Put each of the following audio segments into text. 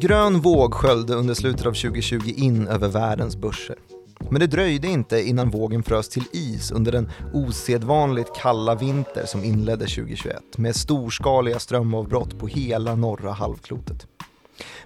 Grön våg sköljde under slutet av 2020 in över världens börser. Men det dröjde inte innan vågen frös till is under den osedvanligt kalla vinter som inledde 2021 med storskaliga strömavbrott på hela norra halvklotet.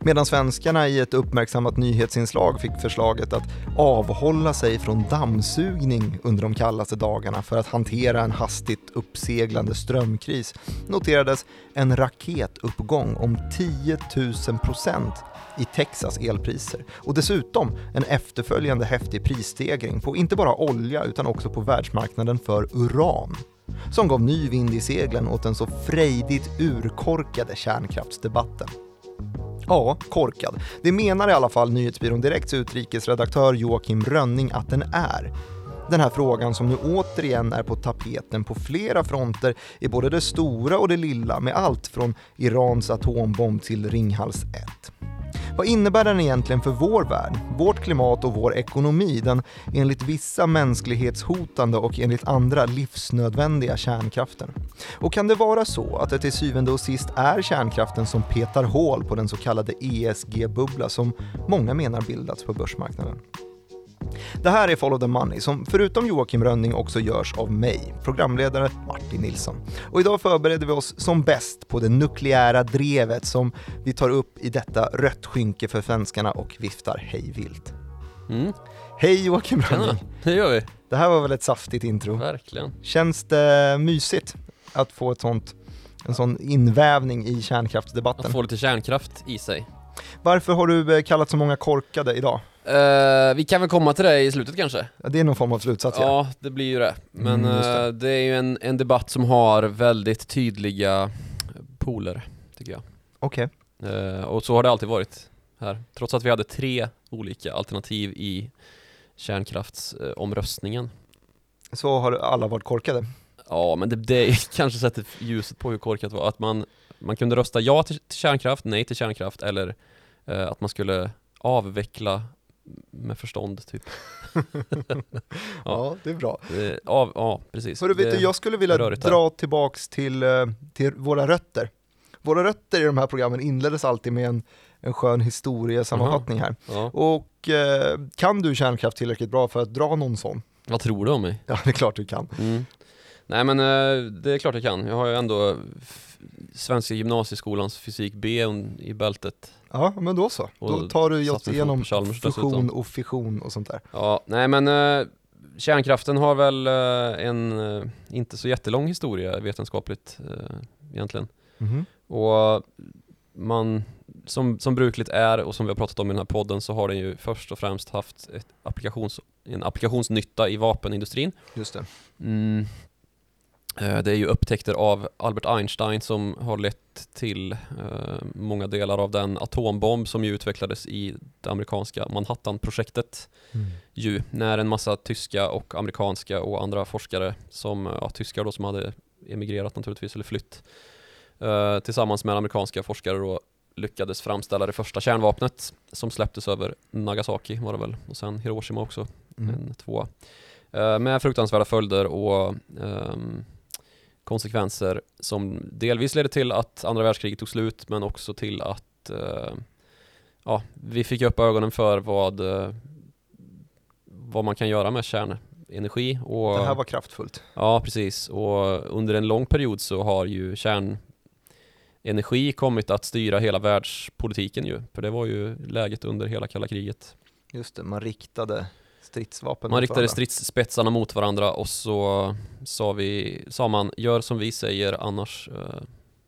Medan svenskarna i ett uppmärksammat nyhetsinslag fick förslaget att avhålla sig från dammsugning under de kallaste dagarna för att hantera en hastigt uppseglande strömkris noterades en raketuppgång om 10 000 procent i Texas elpriser och dessutom en efterföljande häftig prisstegring på inte bara olja utan också på världsmarknaden för uran som gav ny vind i seglen åt den så frejdigt urkorkade kärnkraftsdebatten. Ja, korkad. Det menar i alla fall nyhetsbyrån Direkts utrikesredaktör Joakim Rönning att den är. Den här frågan som nu återigen är på tapeten på flera fronter i både det stora och det lilla med allt från Irans atombomb till Ringhals 1. Vad innebär den egentligen för vår värld, vårt klimat och vår ekonomi, den enligt vissa mänsklighetshotande och enligt andra livsnödvändiga kärnkraften? Och kan det vara så att det till syvende och sist är kärnkraften som petar hål på den så kallade ESG-bubbla som många menar bildats på börsmarknaden? Det här är Follow the Money som förutom Joakim Rönning också görs av mig, programledare Martin Nilsson. Och idag förbereder vi oss som bäst på det nukleära drevet som vi tar upp i detta rött skynke för svenskarna och viftar hej vilt. Mm. Hej Joakim Rönning! det gör vi. Det här var väl ett saftigt intro? Verkligen. Känns det mysigt att få ett sånt, en sån invävning i Att kärnkraftsdebatten? få lite kärnkraft i sig. Varför har du eh, kallat så många korkade idag? Eh, vi kan väl komma till det i slutet kanske? Ja, Det är någon form av slutsats ja. Ja, det blir ju det. Men Mm, det. eh, det är ju en, en debatt som har väldigt tydliga poler, tycker jag. Okej. Eh, och så har det alltid varit här. Trots att vi hade tre olika alternativ i kärnkraftsomröstningen. Så har alla varit korkade? Ja, men det, det kanske sätter ljuset på hur korkat det var. Att man, man kunde rösta ja till, till kärnkraft, nej till kärnkraft eller att man skulle avveckla med förstånd typ. Ja, det är bra. Av, ja, precis. Hörru, vet du, jag skulle vilja dra tillbaks till, eh, till våra rötter. Våra rötter i de här programmen inleddes alltid med en, en skön historiesammanfattning här. ja. Och eh, kan du kärnkraft tillräckligt bra för att dra någon sån? Vad tror du om mig? Ja, det är klart du kan. Mm. Nej men eh, det är klart jag kan. Jag har ju ändå Svenska gymnasieskolans fysik B i bältet. Ja, men då så. Då Och tar du just igenom fusion och fission och sånt där. Ja, nej men eh, kärnkraften har väl eh, en eh, inte så jättelång historia vetenskapligt eh, egentligen. Mhm. Och man, som, som brukligt är och som vi har pratat om i den här podden så har den ju först och främst haft ett applikations, en applikationsnytta i vapenindustrin. Just det. Mm. Eh, Det är ju upptäckter av Albert Einstein som har lett till eh, många delar av den atombomb som ju utvecklades i det amerikanska Manhattan-projektet Mm. ju när en massa tyska och amerikanska och andra forskare som, ja, tyskar då som hade emigrerat naturligtvis eller flytt eh, tillsammans med amerikanska forskare då lyckades framställa det första kärnvapnet som släpptes över Nagasaki var det väl och sen Hiroshima också Mm. en tvåa. Eh, med fruktansvärda följder och ehm, konsekvenser som delvis ledde till att andra världskriget tog slut men också till att eh, ja, vi fick upp ögonen för vad, eh, vad man kan göra med kärnenergi. Och, Det här var kraftfullt. Ja, precis. Och under en lång period så har ju kärnenergi kommit att styra hela världspolitiken ju. För det var ju läget under hela kalla kriget. Just det, man riktade stridsvapen Man riktade varandra. stridsspetsarna mot varandra och så sa, vi, sa man gör som vi säger annars eh,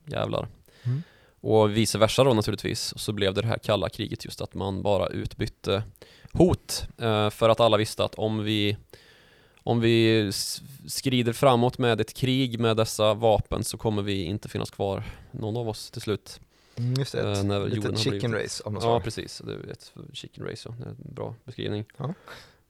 jävlar. Mm. Och vice versa då naturligtvis. Och så blev det det här kalla kriget just att man bara utbytte hot. Eh, för att alla visste att om vi om vi skrider framåt med ett krig med dessa vapen så kommer vi inte finnas kvar, någon av oss till slut. Mm, just det, ett Eh, litet chicken blivit- race av något Ja, slag. precis. Det är ett chicken race, ja. det är en bra beskrivning. Ja.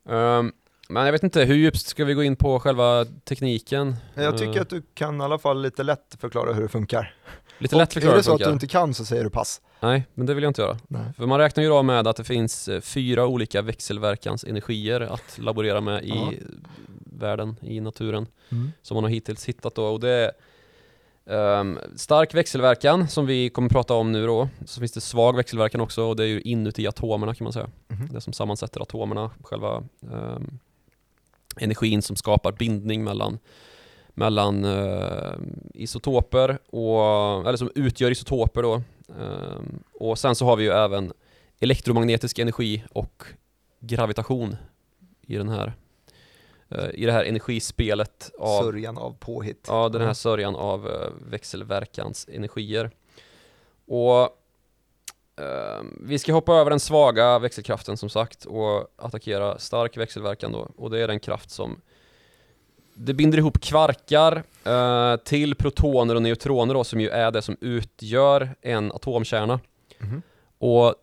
Ehm, men jag vet inte, hur djupt ska vi gå in på själva tekniken? Jag tycker Eh, att du kan i alla fall lite lätt förklara hur det funkar. Lite lätt Och förklara är hur det så att funkar. du inte kan så säger du pass. Nej, men det vill jag inte göra. Nej. För man räknar ju då med att det finns eh, fyra olika växelverkansenergier att laborera med i Ja. världen, i naturen, Mm. som man har hittills hittat då. Och det, Um, stark växelverkan som vi kommer prata om nu då. Så finns det svag växelverkan också och det är ju inuti atomerna kan man säga. Mhm. Det som sammansätter atomerna, själva um, energin som skapar bindning mellan, mellan uh, isotoper, och, eller som utgör isotoper då. Um, och sen så har vi ju även elektromagnetisk energi och gravitation i den här i det här energispelet av Sörjan av påhitt. Ja, den här Mm. sörjan av eh, växelverkans energier. Och eh, vi ska hoppa över den svaga växelkraften som sagt och attackera stark växelverkan då. Och det är den kraft som det binder ihop kvarkar eh, till protoner och neutroner då, som ju är det som utgör en atomkärna. Mhm. Och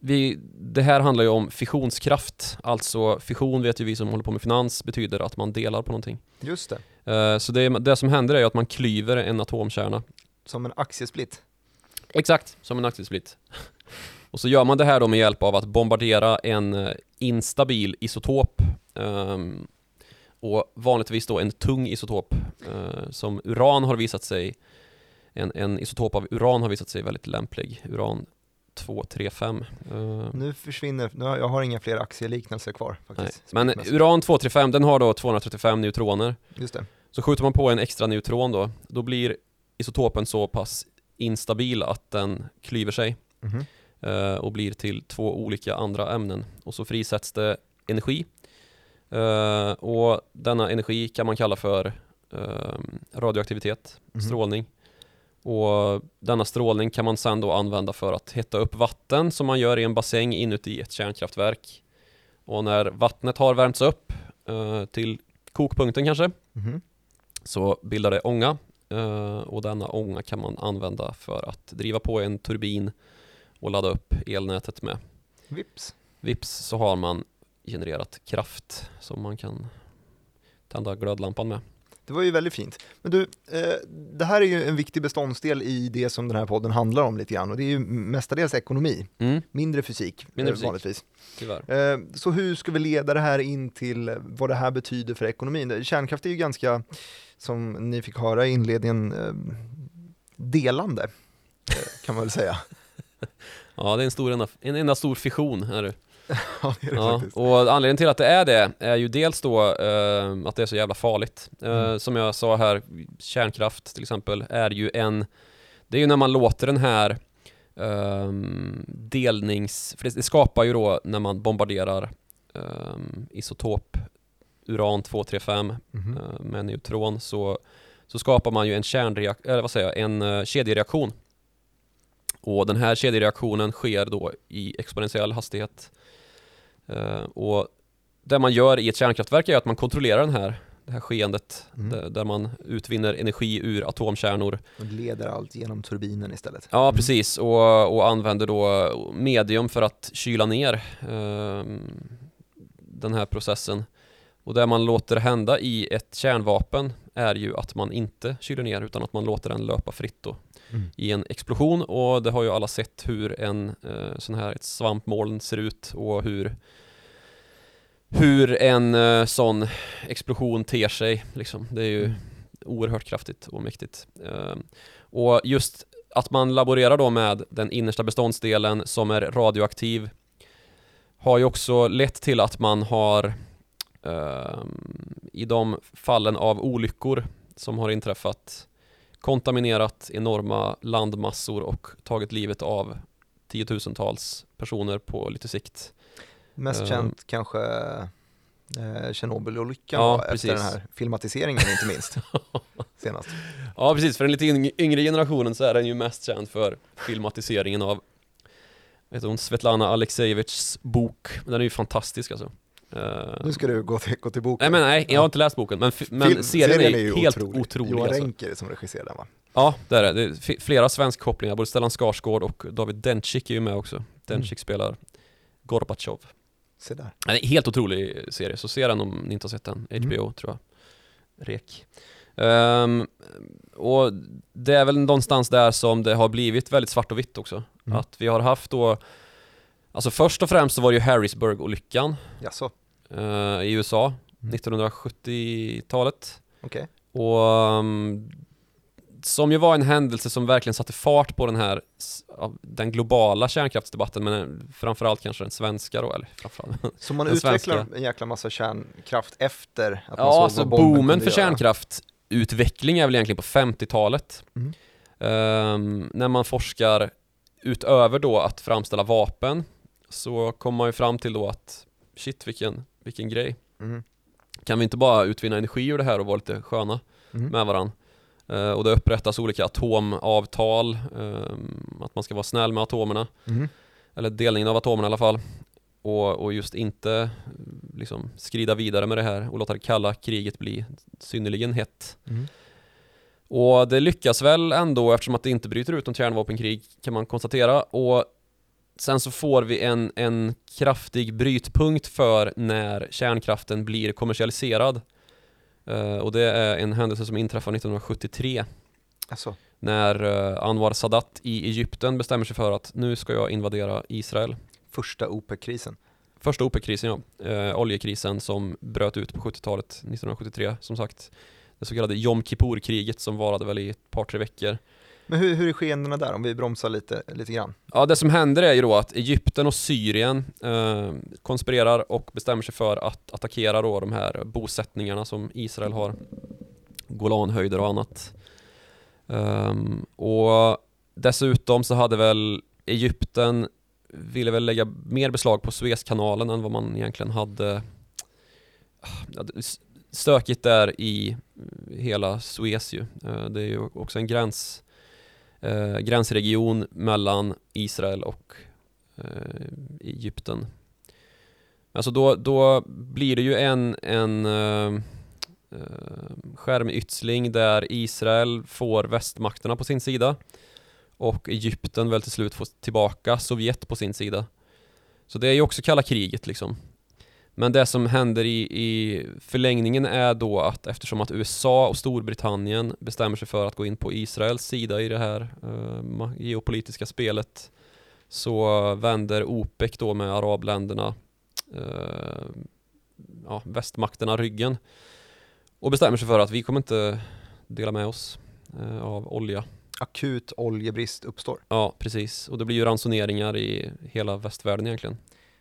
vi, det här handlar ju om fissionskraft, alltså fission vet ju vi som håller på med finans betyder att man delar på någonting. Just det, Eh, Så det, det som händer är ju att man klyver en atomkärna. som en aktiesplit. Exakt, som en aktiesplit. Och så gör man det här då med hjälp av att bombardera en eh, instabil isotop. ehm, och vanligtvis då en tung isotop. eh, som uran har visat sig, en, en isotop av uran har visat sig väldigt lämplig. Uran 235. eh, Nu försvinner, nu har, jag har inga fler aktieliknelser kvar nej. faktiskt. Men uran 235, den har då 235 neutroner. Just det. Så skjuter man på en extra neutron då, då blir isotopen så pass instabil att den klyver sig Mhm. eh, och blir till två olika andra ämnen. Och så frisätts det energi. Eh, och denna energi kan man kalla för radioaktivitet, Mhm. strålning. Och denna strålning kan man sedan då använda för att hetta upp vatten som man gör i en bassäng inuti ett kärnkraftverk. Och när vattnet har värmts upp eh, till kokpunkten kanske Mhm. så bildar det ånga eh, och denna ånga kan man använda för att driva på en turbin och ladda upp elnätet med. Vips. Vips så har man genererat kraft som man kan tända glödlampan med. Det var ju väldigt fint. Men du, eh, det här är ju en viktig beståndsdel i det som den här podden handlar om lite grann och det är ju mestadels ekonomi, Mm, mindre fysik, Mindre eh, fysik. vanligtvis. tyvärr. Eh, så hur ska vi leda det här in till vad det här betyder för ekonomin? Kärnkraft är ju ganska, som ni fick höra i inledningen, delande, kan man väl säga. Ja, det är en, stor, en enda stor fission. Är det. ja, det är det Ja, faktiskt. och anledningen till att det är det är ju dels då eh, att det är så jävla farligt. Eh, Mm. Som jag sa här, kärnkraft till exempel är ju en Det är ju när man låter den här ehm, delnings... För det, det skapar ju då när man bombarderar ehm, isotop uran 235 Mhm. eh, med neutron så, så skapar man ju en kärnreak eller vad säger jag, en uh, kedjereaktion. Och den här kedjereaktionen sker då i exponentiell hastighet. Eh, och det man gör i ett kärnkraftverk är att man kontrollerar den här, det här skeendet Mm. där, där man utvinner energi ur atomkärnor. Och leder allt genom turbinen istället. Ja, Mm. precis. Och, och använder då medium för att kyla ner ehm, den här processen. Och det man låter hända i ett kärnvapen är ju att man inte kyler ner utan att man låter den löpa fritt då Mm. i en explosion och det har ju alla sett hur en eh, sån här ett svampmoln ser ut och hur hur en eh, sån explosion ter sig liksom. Det är ju Mm. oerhört kraftigt och mäktigt. Ehm, och just att man laborerar då med den innersta beståndsdelen som är radioaktiv har ju också lett till att man har ehm, i de fallen av olyckor som har inträffat kontaminerat enorma landmassor och tagit livet av tiotusentals personer på lite sikt. Mest Eh. känt kanske eh, Tjernobylolyckan Ja, efter precis. den här filmatiseringen inte minst. Senast. Ja precis, för den lite yng- yngre generationen så är den ju mest känd för filmatiseringen av vet hon, Svetlana Aleksejevitjs bok. Den är ju fantastisk alltså. Eh, Nu ska du gå till, gå till boken. nej men nej, jag har inte läst boken men, men Film- serien, är ju helt otrolig. otrolig, Johan alltså. Rencker som regisserar den va? Ja, det är det. det är flera svensk kopplingar, både Stellan Skarsgård och David Dencik är ju med också. Dencik Mm. spelar Gorbatjov. Se där. Nej, är helt otrolig serie, så se den om ni inte har sett den. Mm. HBO tror jag. Rek. Ehm, och det är väl någonstans där som det har blivit väldigt svart och vitt också. Mm. Att vi har haft då, alltså först och främst så var det ju Harrisburg-olyckan Jaså, eh, i USA, Mm. 1970-talet. okej. Och um, som ju var en händelse som verkligen satte fart på den här den globala kärnkraftsdebatten men framförallt kanske den svenska då, eller framförallt Så man utvecklar en jäkla massa kärnkraft efter att man Ja, såg alltså vad boomen för kärnkraftutveckling är väl egentligen på 50-talet. Mm. Ehm, när man forskar utöver då att framställa vapen så kommer man ju fram till då att shit vilken, vilken grej. Mm. Kan vi inte bara utvinna energi ur det här och vara lite sköna Mm. med varandra? Eh, och det upprättas olika atomavtal, ehm, att man ska vara snäll med atomerna, Mm. eller delningen av atomerna i alla fall. Och, och just inte liksom skrida vidare med det här och låta det kalla kriget bli synnerligen hett. Och det lyckas väl ändå eftersom att det inte bryter ut något kärnvapenkrig kan man konstatera. Och sen så får vi en, en kraftig brytpunkt för när kärnkraften blir kommersialiserad. Eh, och det är en händelse som inträffar 1973 Alltså, när eh, Anwar Sadat i Egypten bestämmer sig för att nu ska jag invadera Israel. första OPEC-krisen. Första OPEC-krisen ja, eh, oljekrisen som bröt ut på 70-talet 1973 som sagt. Det så kallade Jom Kippur-kriget som varade väl i ett par tre veckor. Men hur, hur är skeendena där om vi bromsar lite, lite grann? Ja, det som händer är ju då att Egypten och Syrien eh, konspirerar och bestämmer sig för att attackera då de här bosättningarna som Israel har. Golanhöjder och annat. Um, och dessutom så hade väl Egypten ville väl lägga mer beslag på Suezkanalen än vad man egentligen hade stökigt där i hela Suez ju. Eh, det är ju också en gräns eh, gränsregion mellan Israel och eh, Egypten. Alltså då, då blir det ju en, en eh, eh skärmytsling där Israel får västmakterna på sin sida och Egypten väl till slut får tillbaka Sovjet på sin sida. Så det är ju också kalla kriget liksom. Men det som händer i, i förlängningen är då att eftersom att USA och Storbritannien bestämmer sig för att gå in på Israels sida i det här eh, geopolitiska spelet så vänder OPEC då med arabländerna eh, ja, västmakterna ryggen och bestämmer sig för att vi kommer inte dela med oss eh, av olja. Akut oljebrist uppstår. Ja, precis. Och det blir ju ransoneringar i hela västvärlden egentligen.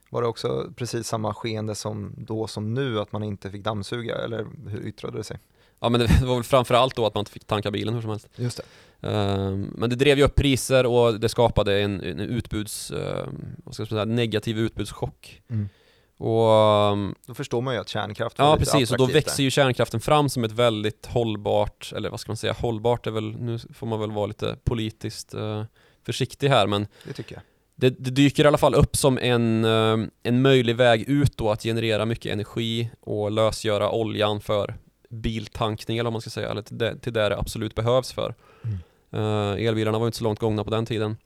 Var det också precis samma skeende som då som nu, att man inte fick dammsuga, eller hur yttrade det sig? Ja men det var väl framförallt då att man inte fick tanka bilen hur som helst. Just det. Ehm, Men det drev ju upp priser och det skapade en, en utbuds, ehm, vad ska jag säga, negativ utbudschock. Mm. Och ehm, Då förstår man ju att kärnkraft ja precis, och då växer ju kärnkraften fram som ett väldigt hållbart, eller vad ska man säga, hållbart är väl, nu får man väl vara lite politiskt eh, försiktig här men. Det tycker jag. Det, det dyker i alla fall upp som en, eh, en möjlig väg ut då att generera mycket energi och lösgöra oljan för biltankning eller vad man ska säga, eller till det, till det det absolut behövs för. Mm. Eh, elbilarna var inte så långt gångna på den tiden.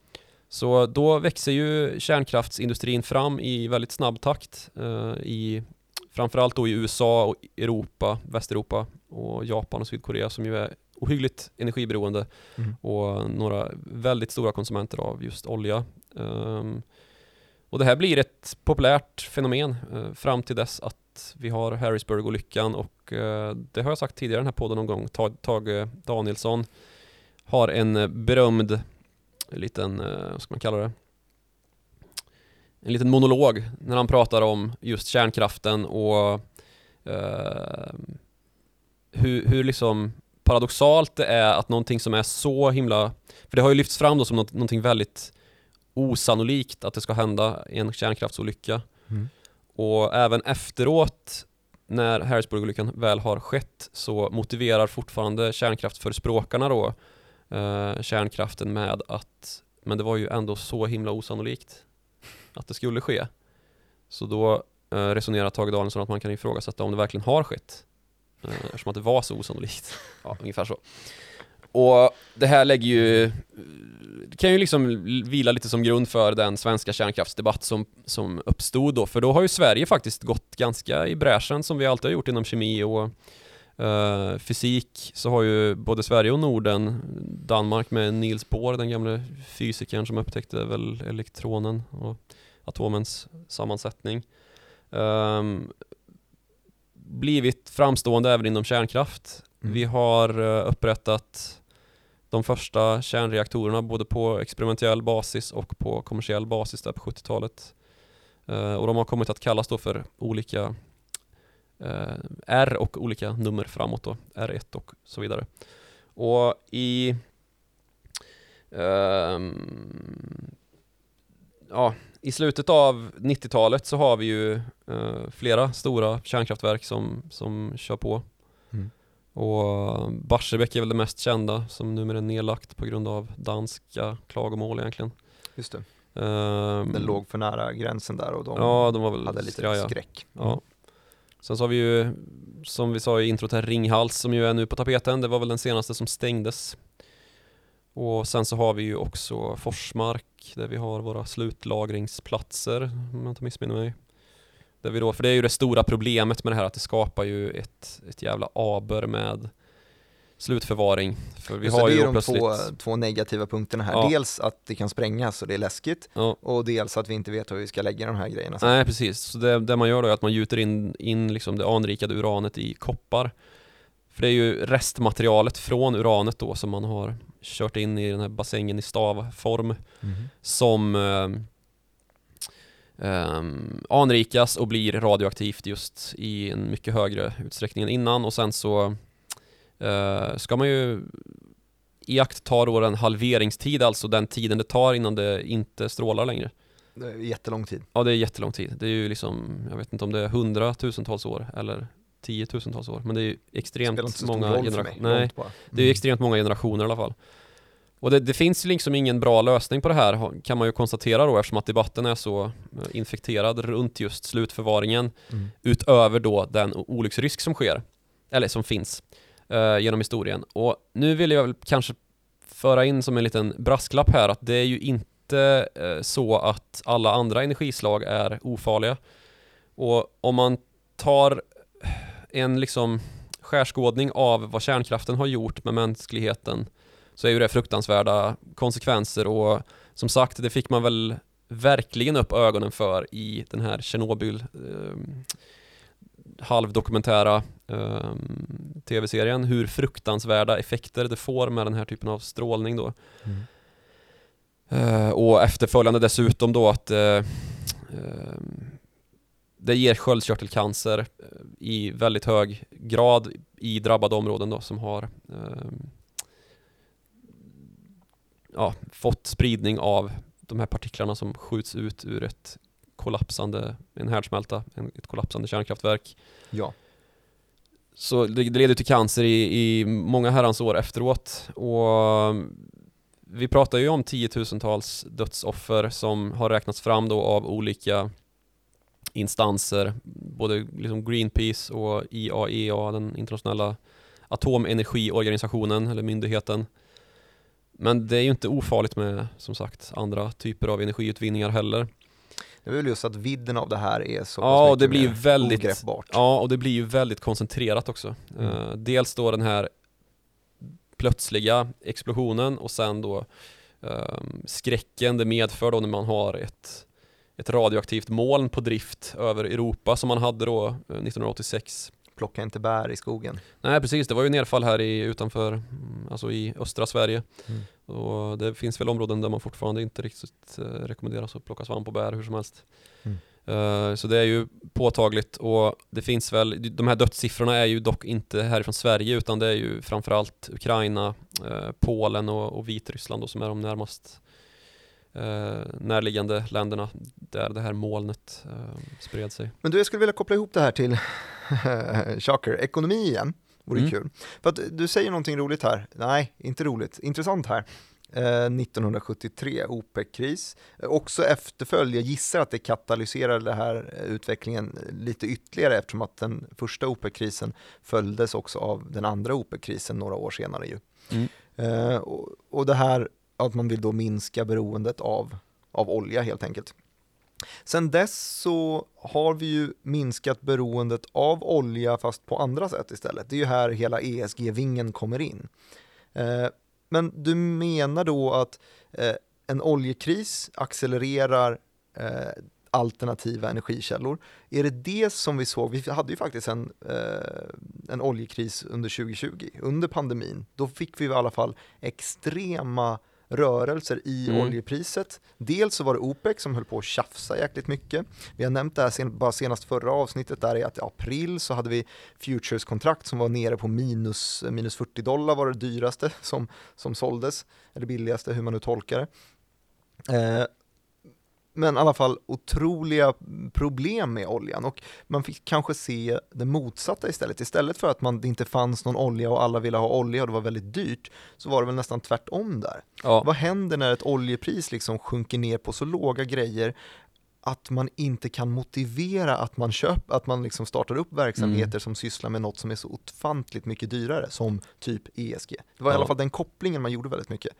Så då växer ju kärnkraftsindustrin fram i väldigt snabb takt eh, i framförallt då i USA och Europa, Västeuropa och Japan och Sydkorea som ju är ohyggligt energiberoende Mm. och några väldigt stora konsumenter av just olja. Ehm, och det här blir ett populärt fenomen eh, fram till dess att vi har Harrisburg-olyckan och eh, det har jag sagt tidigare i den här podden någon gång. Tage Danielsson har en eh, berömd liten, vad ska man kalla det? En liten monolog när han pratar om just kärnkraften och hur, hur liksom paradoxalt det är att någonting som är så himla för det har ju lyfts fram då som något, någonting väldigt osannolikt att det ska hända en kärnkraftsolycka. Mm. Och även efteråt när Harrisburg-olyckan väl har skett så motiverar fortfarande kärnkraftförespråkarna då eh, kärnkraften med att men det var ju ändå så himla osannolikt att det skulle ske. Så då eh, resonerar Tage Danielsson att man kan ifrågasätta om det verkligen har skett. Eh, eftersom att det var så osannolikt. Ja, ungefär så. Och det här lägger ju, det kan ju liksom vila lite som grund för den svenska kärnkraftsdebatt som, som uppstod då, för då har ju Sverige faktiskt gått ganska i bräschen som vi alltid har gjort inom kemi och eh, fysik, så har ju både Sverige och Norden, Danmark med Niels Bohr, den gamle fysikern som upptäckte väl elektronen och atomens sammansättning, ehm, blivit framstående även inom kärnkraft. Mm. Vi har eh, upprättat de första kärnreaktorerna både på experimentell basis och på kommersiell basis där på 70-talet. Uh, eh, och de har kommit att kallas då för olika uh, R och olika nummer framåt då, R1 och så vidare. Och i um, ja, i slutet av 90-talet så har vi ju uh, flera stora kärnkraftverk som, som kör på. Mm. Och Barsebäck är väl det mest kända som numera är nedlagt på grund av danska klagomål egentligen. Just det. Um, Den låg för nära gränsen där och de, ja, de hade lite ja, ja. skräck. Mm. Ja. Sen så har vi ju, som vi sa i introt här, Ringhals som ju är nu på tapeten. Det var väl den senaste som stängdes. Och sen så har vi ju också Forsmark där vi har våra slutlagringsplatser, om jag inte missminner mig. Där vi då, för det är ju det stora problemet med det här att det skapar ju ett, ett jävla aber med slutförvaring. För vi har det är ju de plötsligt... två, två negativa punkterna här. Ja. Dels att det kan sprängas och det är läskigt ja. och dels att vi inte vet hur vi ska lägga de här grejerna. Sen. Nej precis, så det, det, man gör då är att man gjuter in, in liksom det anrikade uranet i koppar. För det är ju restmaterialet från uranet då som man har kört in i den här bassängen i stavform mm. som eh, anrikas och blir radioaktivt just i en mycket högre utsträckning än innan och sen så eh, ska man ju iaktta då en halveringstid, alltså den tiden det tar innan det inte strålar längre. Det är jättelång tid. Ja, det är jättelång tid. Det är ju liksom, jag vet inte om det är hundratusentals år eller tiotusentals år, men det är ju extremt många generationer. Nej, mm. det är ju extremt många generationer i alla fall. Och det, det, finns liksom ingen bra lösning på det här kan man ju konstatera då eftersom att debatten är så eh, infekterad runt just slutförvaringen mm. utöver då den olycksrisk som sker, eller som finns eh, genom historien. Och nu vill jag väl kanske föra in som en liten brasklapp här att det är ju inte eh, så att alla andra energislag är ofarliga. Och om man tar en liksom skärskådning av vad kärnkraften har gjort med mänskligheten så är ju det fruktansvärda konsekvenser och som sagt, det fick man väl verkligen upp ögonen för i den här Tjernobyl eh, halvdokumentära eh, tv-serien, hur fruktansvärda effekter det får med den här typen av strålning då. Mm. Eh, och efterföljande dessutom då att eh, ehm, det ger sköldkörtelcancer eh, i väldigt hög grad i drabbade områden då som har ehm, ja, fått spridning av de här partiklarna som skjuts ut ur ett kollapsande, en härdsmälta, ett kollapsande kärnkraftverk. Ja. Så det, det leder till cancer i, i många herrans år efteråt och vi pratar ju om tiotusentals dödsoffer som har räknats fram då av olika instanser, både liksom Greenpeace och IAEA, e den internationella atomenergiorganisationen eller myndigheten. Men det är ju inte ofarligt med, som sagt, andra typer av energiutvinningar heller. Det är väl just att vidden av det här är så ja, pass det blir väldigt, ogreppbart. Ja, och det blir ju väldigt koncentrerat också. Mm. Uh, dels då den här plötsliga explosionen och sen då uh, skräcken det medför då när man har ett, ett radioaktivt moln på drift över Europa som man hade då 1986. Plocka inte bär i skogen. Nej precis, det var ju nedfall här i, utanför, mm, alltså i östra Sverige. Mm. Och det finns väl områden där man fortfarande inte riktigt eh, rekommenderas att plocka svamp och bär hur som helst. Mm. Uh, så det är ju påtagligt och det finns väl, de här dödssiffrorna är ju dock inte härifrån Sverige utan det är ju framförallt Ukraina, uh, Polen och, och Vitryssland då, som är de närmast uh, närliggande länderna där det här molnet uh, spred sig. Men du, jag skulle vilja koppla ihop det här till Shocker, ekonomi igen. Vore mm. kul. För att du säger någonting roligt här. Nej, inte roligt. Intressant här. 1973, eh, OPEC-kris. Också efterföljd, jag gissar att det katalyserade den här eh, utvecklingen lite ytterligare eftersom att den första OPEC-krisen följdes också av den andra OPEC-krisen några år senare ju. Mm. Eh, och, och det här att man vill då minska beroendet av, av olja helt enkelt. Sen dess så har vi ju minskat beroendet av olja fast på andra sätt istället. Det är ju här hela ESG-vingen kommer in. Eh, men du menar då att eh, en oljekris accelererar eh, alternativa energikällor. Är det det som vi såg? Vi hade ju faktiskt en, eh, en oljekris under 2020, under pandemin. Då fick vi i alla fall extrema rörelser i mm. oljepriset. Dels så var det OPEC som höll på att tjafsa jäkligt mycket. Vi har nämnt det här sen, bara senast förra avsnittet där i att i april så hade vi futures-kontrakt som var nere på minus, minus 40 dollar var det dyraste som, som såldes, eller billigaste hur man nu tolkar det. Eh, men i alla fall otroliga problem med oljan och man fick kanske se det motsatta istället. Istället för att man, det inte fanns någon olja och alla ville ha olja och det var väldigt dyrt så var det väl nästan tvärtom där. Ja. Vad händer när ett oljepris liksom sjunker ner på så låga grejer att man inte kan motivera att man köper, att man liksom startar upp verksamheter mm. som sysslar med något som är så ofantligt mycket dyrare som typ ESG. Det var ja. i alla fall den kopplingen man gjorde väldigt mycket.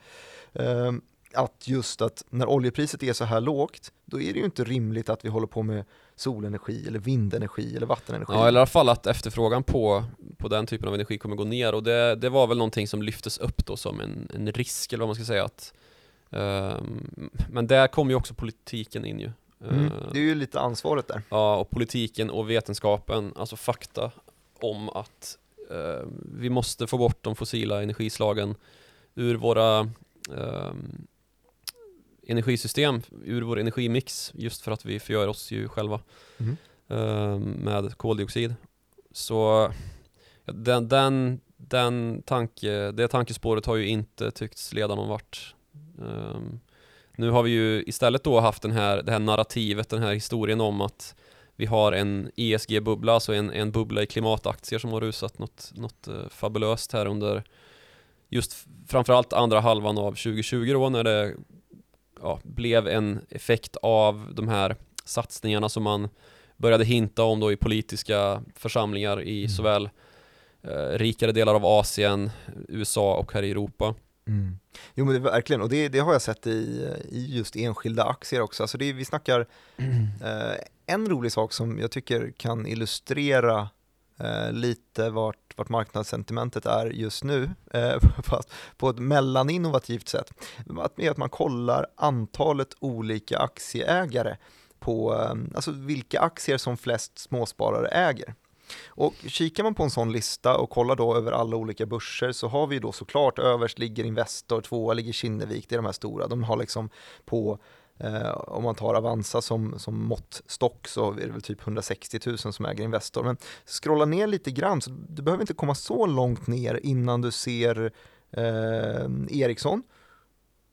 Um, att just att när oljepriset är så här lågt, då är det ju inte rimligt att vi håller på med solenergi eller vindenergi eller vattenenergi. Ja, eller i alla fall att efterfrågan på, på den typen av energi kommer gå ner och det, det var väl någonting som lyftes upp då som en, en risk eller vad man ska säga att um, Men där kommer ju också politiken in ju. Mm, det är ju lite ansvaret där. Ja, och politiken och vetenskapen, alltså fakta om att uh, vi måste få bort de fossila energislagen ur våra um, energisystem ur vår energimix just för att vi förgör oss ju själva mm. uh, med koldioxid. Så den, den, den tanke, det tankespåret har ju inte tyckts leda någon vart. Um, nu har vi ju istället då haft den här, det här narrativet, den här historien om att vi har en ESG-bubbla, alltså en, en bubbla i klimataktier som har rusat något, något uh, fabulöst här under just framförallt andra halvan av 2020 då när det ja, blev en effekt av de här satsningarna som man började hinta om då i politiska församlingar i mm. såväl eh, rikare delar av Asien, USA och här i Europa. Mm. Jo men det verkligen, och det, det, har jag sett i, i just enskilda aktier också. Alltså det, vi snackar, mm. eh, en rolig sak som jag tycker kan illustrera eh, lite vart, vart marknadssentimentet är just nu, eh, fast på ett mellaninnovativt sätt, är att man kollar antalet olika aktieägare på eh, alltså vilka aktier som flest småsparare äger. Och kikar man på en sån lista och kollar då över alla olika börser så har vi då såklart överst ligger Investor, tvåa ligger Kinnevik, det är de här stora, de har liksom på Eh, om man tar Avanza som, som måttstock så är det väl typ 160 000 som äger Investor. Men scrolla ner lite grann, så du behöver inte komma så långt ner innan du ser eh, Ericsson.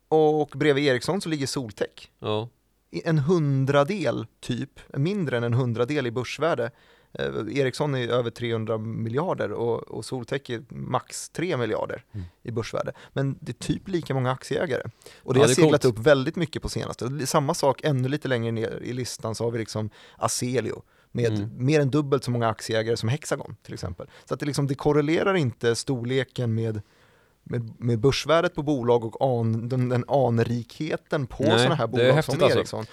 Och bredvid Ericsson så ligger Soltech. Ja. En hundradel typ, mindre än en hundradel i börsvärde Ericsson är över 300 miljarder och, och Soltech är max 3 miljarder mm. i börsvärde. Men det är typ lika många aktieägare. Och det ja, har det seglat coolt. upp väldigt mycket på senaste. Samma sak ännu lite längre ner i listan så har vi liksom Aselio med mm. mer än dubbelt så många aktieägare som Hexagon till exempel. Så att det, liksom, det korrelerar inte storleken med med, med börsvärdet på bolag och an, den, den anrikheten på sådana här bolag som alltså. Ericsson. Alltså.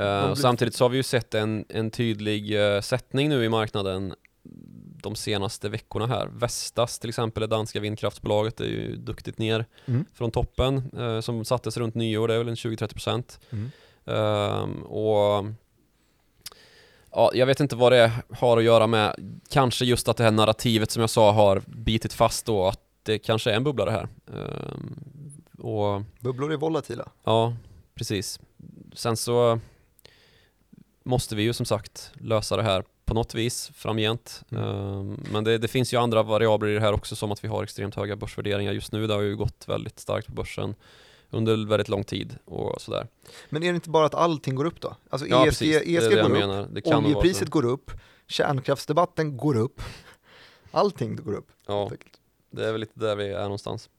Uh, samtidigt så har vi ju sett en, en tydlig uh, sättning nu i marknaden de senaste veckorna här. Vestas till exempel, det danska vindkraftsbolaget, är ju duktigt ner mm. från toppen uh, som sattes runt nyår, det är väl en 20-30% mm. Ehm, och Ja, jag vet inte vad det har att göra med, kanske just att det här narrativet som jag sa har bitit fast då, att det kanske är en bubbla det här. Um, och, Bubblor är volatila. Ja, precis. Sen så måste vi ju som sagt lösa det här på något vis framgent. Mm. Ehm, men det, det, finns ju andra variabler i det här också som att vi har extremt höga börsvärderingar just nu. Det har ju gått väldigt starkt på börsen under väldigt lång tid och sådär. Men är det inte bara att allting går upp då? Alltså ja, ESG, ESG det det går upp, oljepriset går upp, kärnkraftsdebatten går upp, allting går upp. Ja, det är väl lite där vi är någonstans.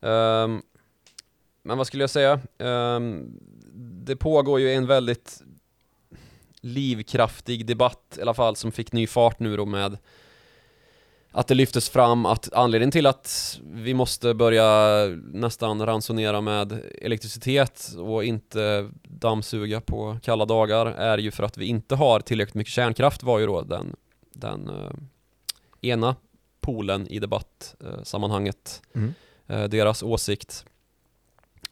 Um, men vad skulle jag säga? Um, det pågår ju en väldigt livkraftig debatt i alla fall som fick ny fart nu då med att det lyftes fram att anledningen till att vi måste börja nästan ransonera med elektricitet och inte dammsuga på kalla dagar är ju för att vi inte har tillräckligt mycket kärnkraft var ju då den, den uh, ena polen i debattsammanhanget. Uh, mm. uh, deras åsikt.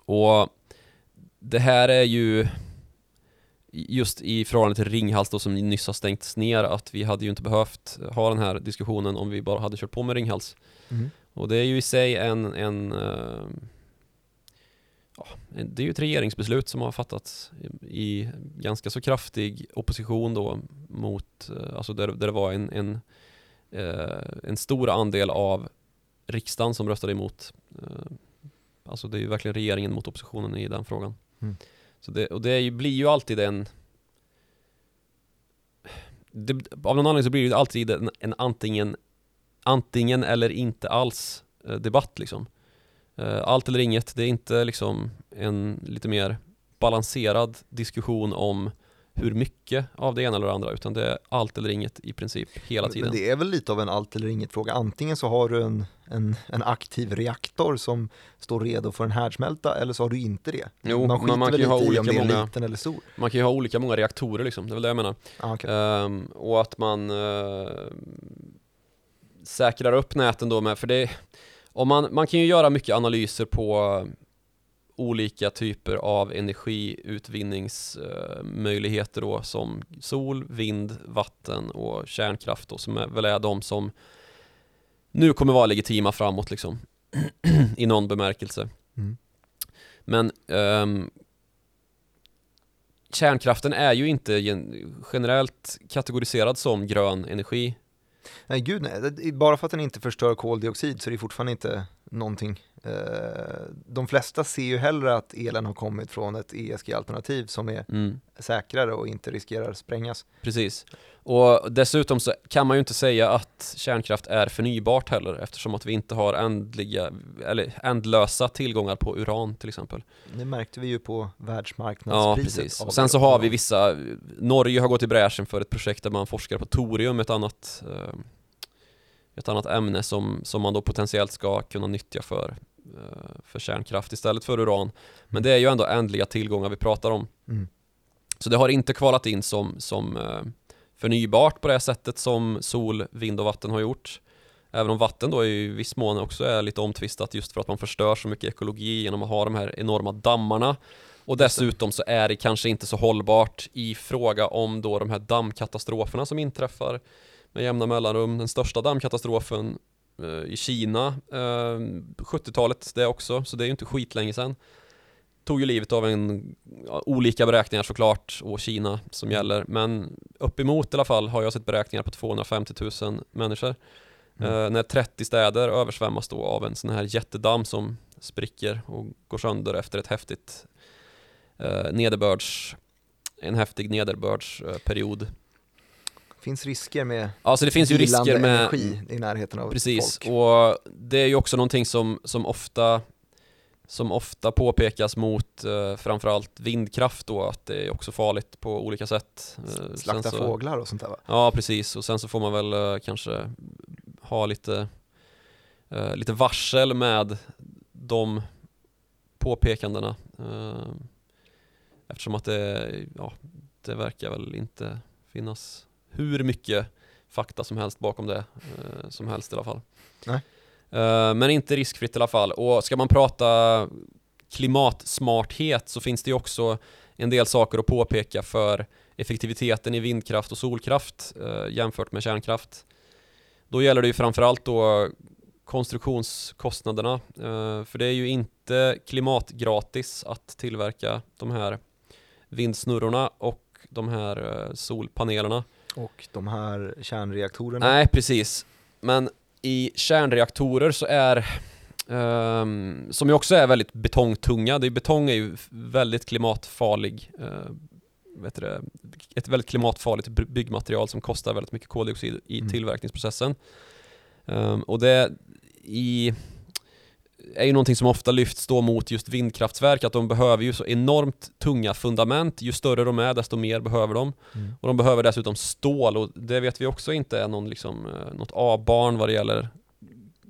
Och det här är ju just i förhållande till Ringhals då som nyss har stängts ner att vi hade ju inte behövt ha den här diskussionen om vi bara hade kört på med Ringhals. Mm. Och det är ju i sig en, en uh, ja, det är ju ett regeringsbeslut som har fattats i ganska så kraftig opposition då mot, uh, alltså där, där det var en, en, uh, en stor andel av riksdagen som röstade emot. Alltså det är ju verkligen regeringen mot oppositionen i den frågan. Mm. Så det, och det ju, blir ju alltid en det, av någon anledning så blir det alltid en, en antingen antingen eller inte alls eh, debatt liksom. Eh, allt eller inget, det är inte liksom en lite mer balanserad diskussion om hur mycket av det ena eller det andra utan det är allt eller inget i princip hela tiden. Men det är väl lite av en allt eller inget fråga. Antingen så har du en, en, en aktiv reaktor som står redo för en härdsmälta eller så har du inte det. Jo, man skiter man kan lite ha är många, liten eller stor. Man kan ju ha olika många reaktorer liksom, det är väl det jag menar. Ah, okay. ehm, och att man uh, säkrar upp näten då med, för det om man, man kan ju göra mycket analyser på olika typer av energiutvinningsmöjligheter då som sol, vind, vatten och kärnkraft då som är, väl är de som nu kommer vara legitima framåt liksom i någon bemärkelse. Mm. Men um, kärnkraften är ju inte generellt kategoriserad som grön energi Nej gud nej, bara för att den inte förstör koldioxid så är det fortfarande inte någonting. Eh, de flesta ser ju hellre att elen har kommit från ett ESG-alternativ som är mm. säkrare och inte riskerar sprängas. Precis. Och dessutom så kan man ju inte säga att kärnkraft är förnybart heller eftersom att vi inte har ändliga, eller ändlösa tillgångar på uran till exempel. Det märkte vi ju på världsmarknadspriset. Ja, precis. Och sen så har vi vissa, Norge har gått i bräschen för ett projekt där man forskar på torium, ett annat, eh, ett annat ämne som, som man då potentiellt ska kunna nyttja för, eh, för kärnkraft istället för uran. Men det är ju ändå ändliga tillgångar vi pratar om. Mm. Så det har inte kvalat in som, som eh, förnybart på det sättet som sol, vind och vatten har gjort. Även om vatten då i viss mån också är lite omtvistat just för att man förstör så mycket ekologi genom att ha de här enorma dammarna. Och dessutom så är det kanske inte så hållbart i fråga om då de här dammkatastroferna som inträffar med jämna mellanrum. Den största dammkatastrofen eh, i Kina, eh, 70-talet det också, så det är ju inte skitlänge sedan tog ju livet av en, ja, olika beräkningar såklart och Kina som mm. gäller men uppemot i alla fall har jag sett beräkningar på 250 000 människor. Mm. Eh, när 30 städer översvämmas då av en sån här jättedamm som spricker och går sönder efter ett häftigt eh, nederbörds, en häftig nederbördsperiod. Finns risker med Alltså det finns ju risker med energi i närheten av precis, folk. och det är ju också någonting som, som ofta som ofta påpekas mot eh, framförallt vindkraft då, att det är också farligt på olika sätt. Eh, Slakta så, fåglar och sånt där va? Ja, precis. Och sen så får man väl eh, kanske ha lite, eh, lite varsel med de påpekandena. Eh, eftersom att det, ja, det verkar väl inte finnas hur mycket fakta som helst bakom det, eh, som helst i alla fall. Nej. Eh, men inte riskfritt i alla fall. Och ska man prata klimatsmarthet så finns det ju också en del saker att påpeka för effektiviteten i vindkraft och solkraft uh, jämfört med kärnkraft. Då gäller det ju framförallt då konstruktionskostnaderna. Uh, för det är ju inte klimatgratis att tillverka de här vindsnurrorna och de här solpanelerna. Och de här kärnreaktorerna. Nej, precis. Men i kärnreaktorer så är Um, som ju också är väldigt betongtunga. Det är, betong är ju väldigt klimatfarlig uh, vet det, ett väldigt klimatfarligt byggmaterial som kostar väldigt mycket koldioxid i mm. tillverkningsprocessen. Um, och det i är ju någonting som ofta lyfts då mot just vindkraftverk, att de behöver ju så enormt tunga fundament. Ju större de är, desto mer behöver de. Mm. Och de behöver dessutom stål och det vet vi också inte är någon, liksom, eh, något A-barn vad det gäller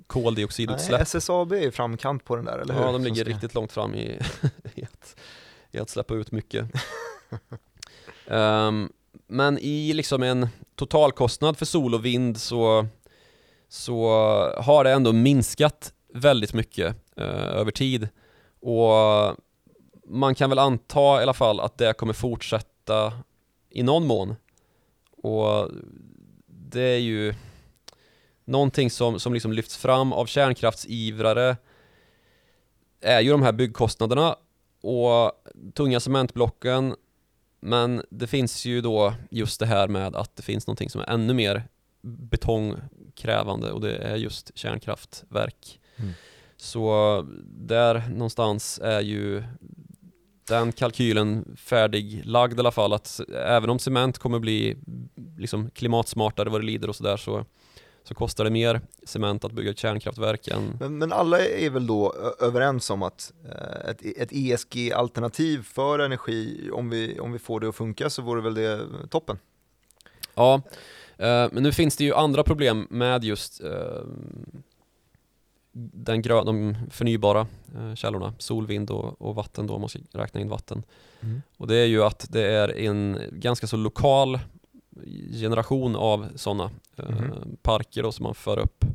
koldioxidutsläpp. Nej, SSAB är framkant på den där, eller hur? Ja, de ligger ska... riktigt långt fram i, i, att, i att släppa ut mycket. um, men i liksom en totalkostnad för sol och vind så, så har det ändå minskat väldigt mycket eh, över tid. Och man kan väl anta i alla fall att det kommer fortsätta i någon mån. Och det är ju någonting som, som liksom lyfts fram av kärnkraftsivrare är ju de här byggkostnaderna och tunga cementblocken men det finns ju då just det här med att det finns någonting som är ännu mer betongkrävande och det är just kärnkraftverk. Mm. Så där någonstans är ju den kalkylen färdiglagd i alla fall att även om cement kommer bli liksom klimatsmartare vad det lider och sådär så, så kostar det mer cement att bygga ett kärnkraftverk än Men, men alla är väl då överens om att eh, ett, ett ESG-alternativ för energi, om vi, om vi får det att funka så vore väl det toppen? Ja, eh, men nu finns det ju andra problem med just eh, den grö- de förnybara eh, källorna, sol, vind och, och vatten då, om man ska räkna in vatten. Och det är ju att det är en ganska så lokal generation av sådana eh, Mhm. parker då som man för upp.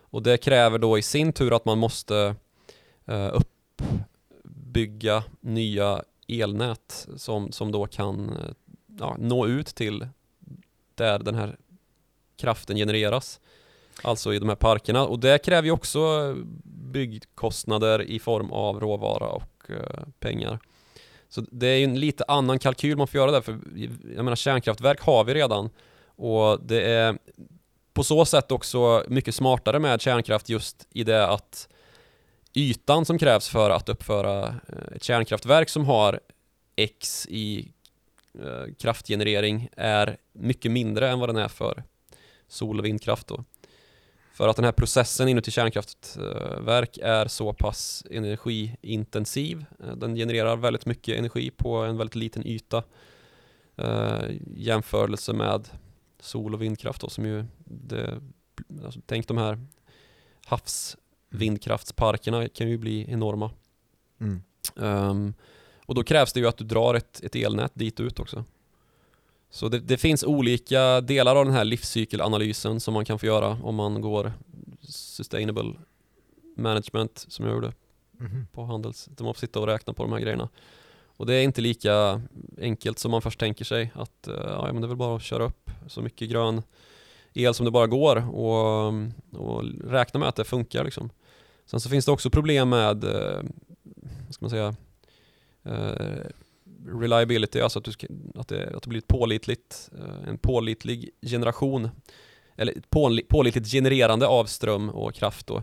Och det kräver då i sin tur att man måste eh, uppbygga nya elnät som, som då kan eh, ja, nå ut till där den här kraften genereras. Alltså i de här parkerna och det kräver ju också byggkostnader i form av råvara och eh, pengar. Så det är ju en lite annan kalkyl man får göra där för jag menar kärnkraftverk har vi redan och det är på så sätt också mycket smartare med kärnkraft just i det att ytan som krävs för att uppföra eh, ett kärnkraftverk som har X i eh, kraftgenerering är mycket mindre än vad den är för sol och vindkraft då. För att den här processen inuti kärnkraftverk är så pass energiintensiv. Eh, Den genererar väldigt mycket energi på en väldigt liten yta. Eh, jämförelse med sol och vindkraft då, som ju det, alltså, tänk de här havsvindkraftsparkerna kan ju bli enorma. Mm. Ehm, och då krävs det ju att du drar ett, ett elnät dit ut också. Så det, det finns olika delar av den här livscykelanalysen som man kan få göra om man går sustainable management som jag gjorde Mhm. på Handels. Där man får sitta och räkna på de här grejerna. Och det är inte lika enkelt som man först tänker sig att eh, ja, men det är väl bara att köra upp så mycket grön el som det bara går och, och räkna med att det funkar liksom. Sen så finns det också problem med, eh, vad ska man säga, eh, reliability, alltså att, du ska, att, det, att det blir ett pålitligt, eh, en pålitlig generation, eller ett pålitligt genererande av ström och kraft då,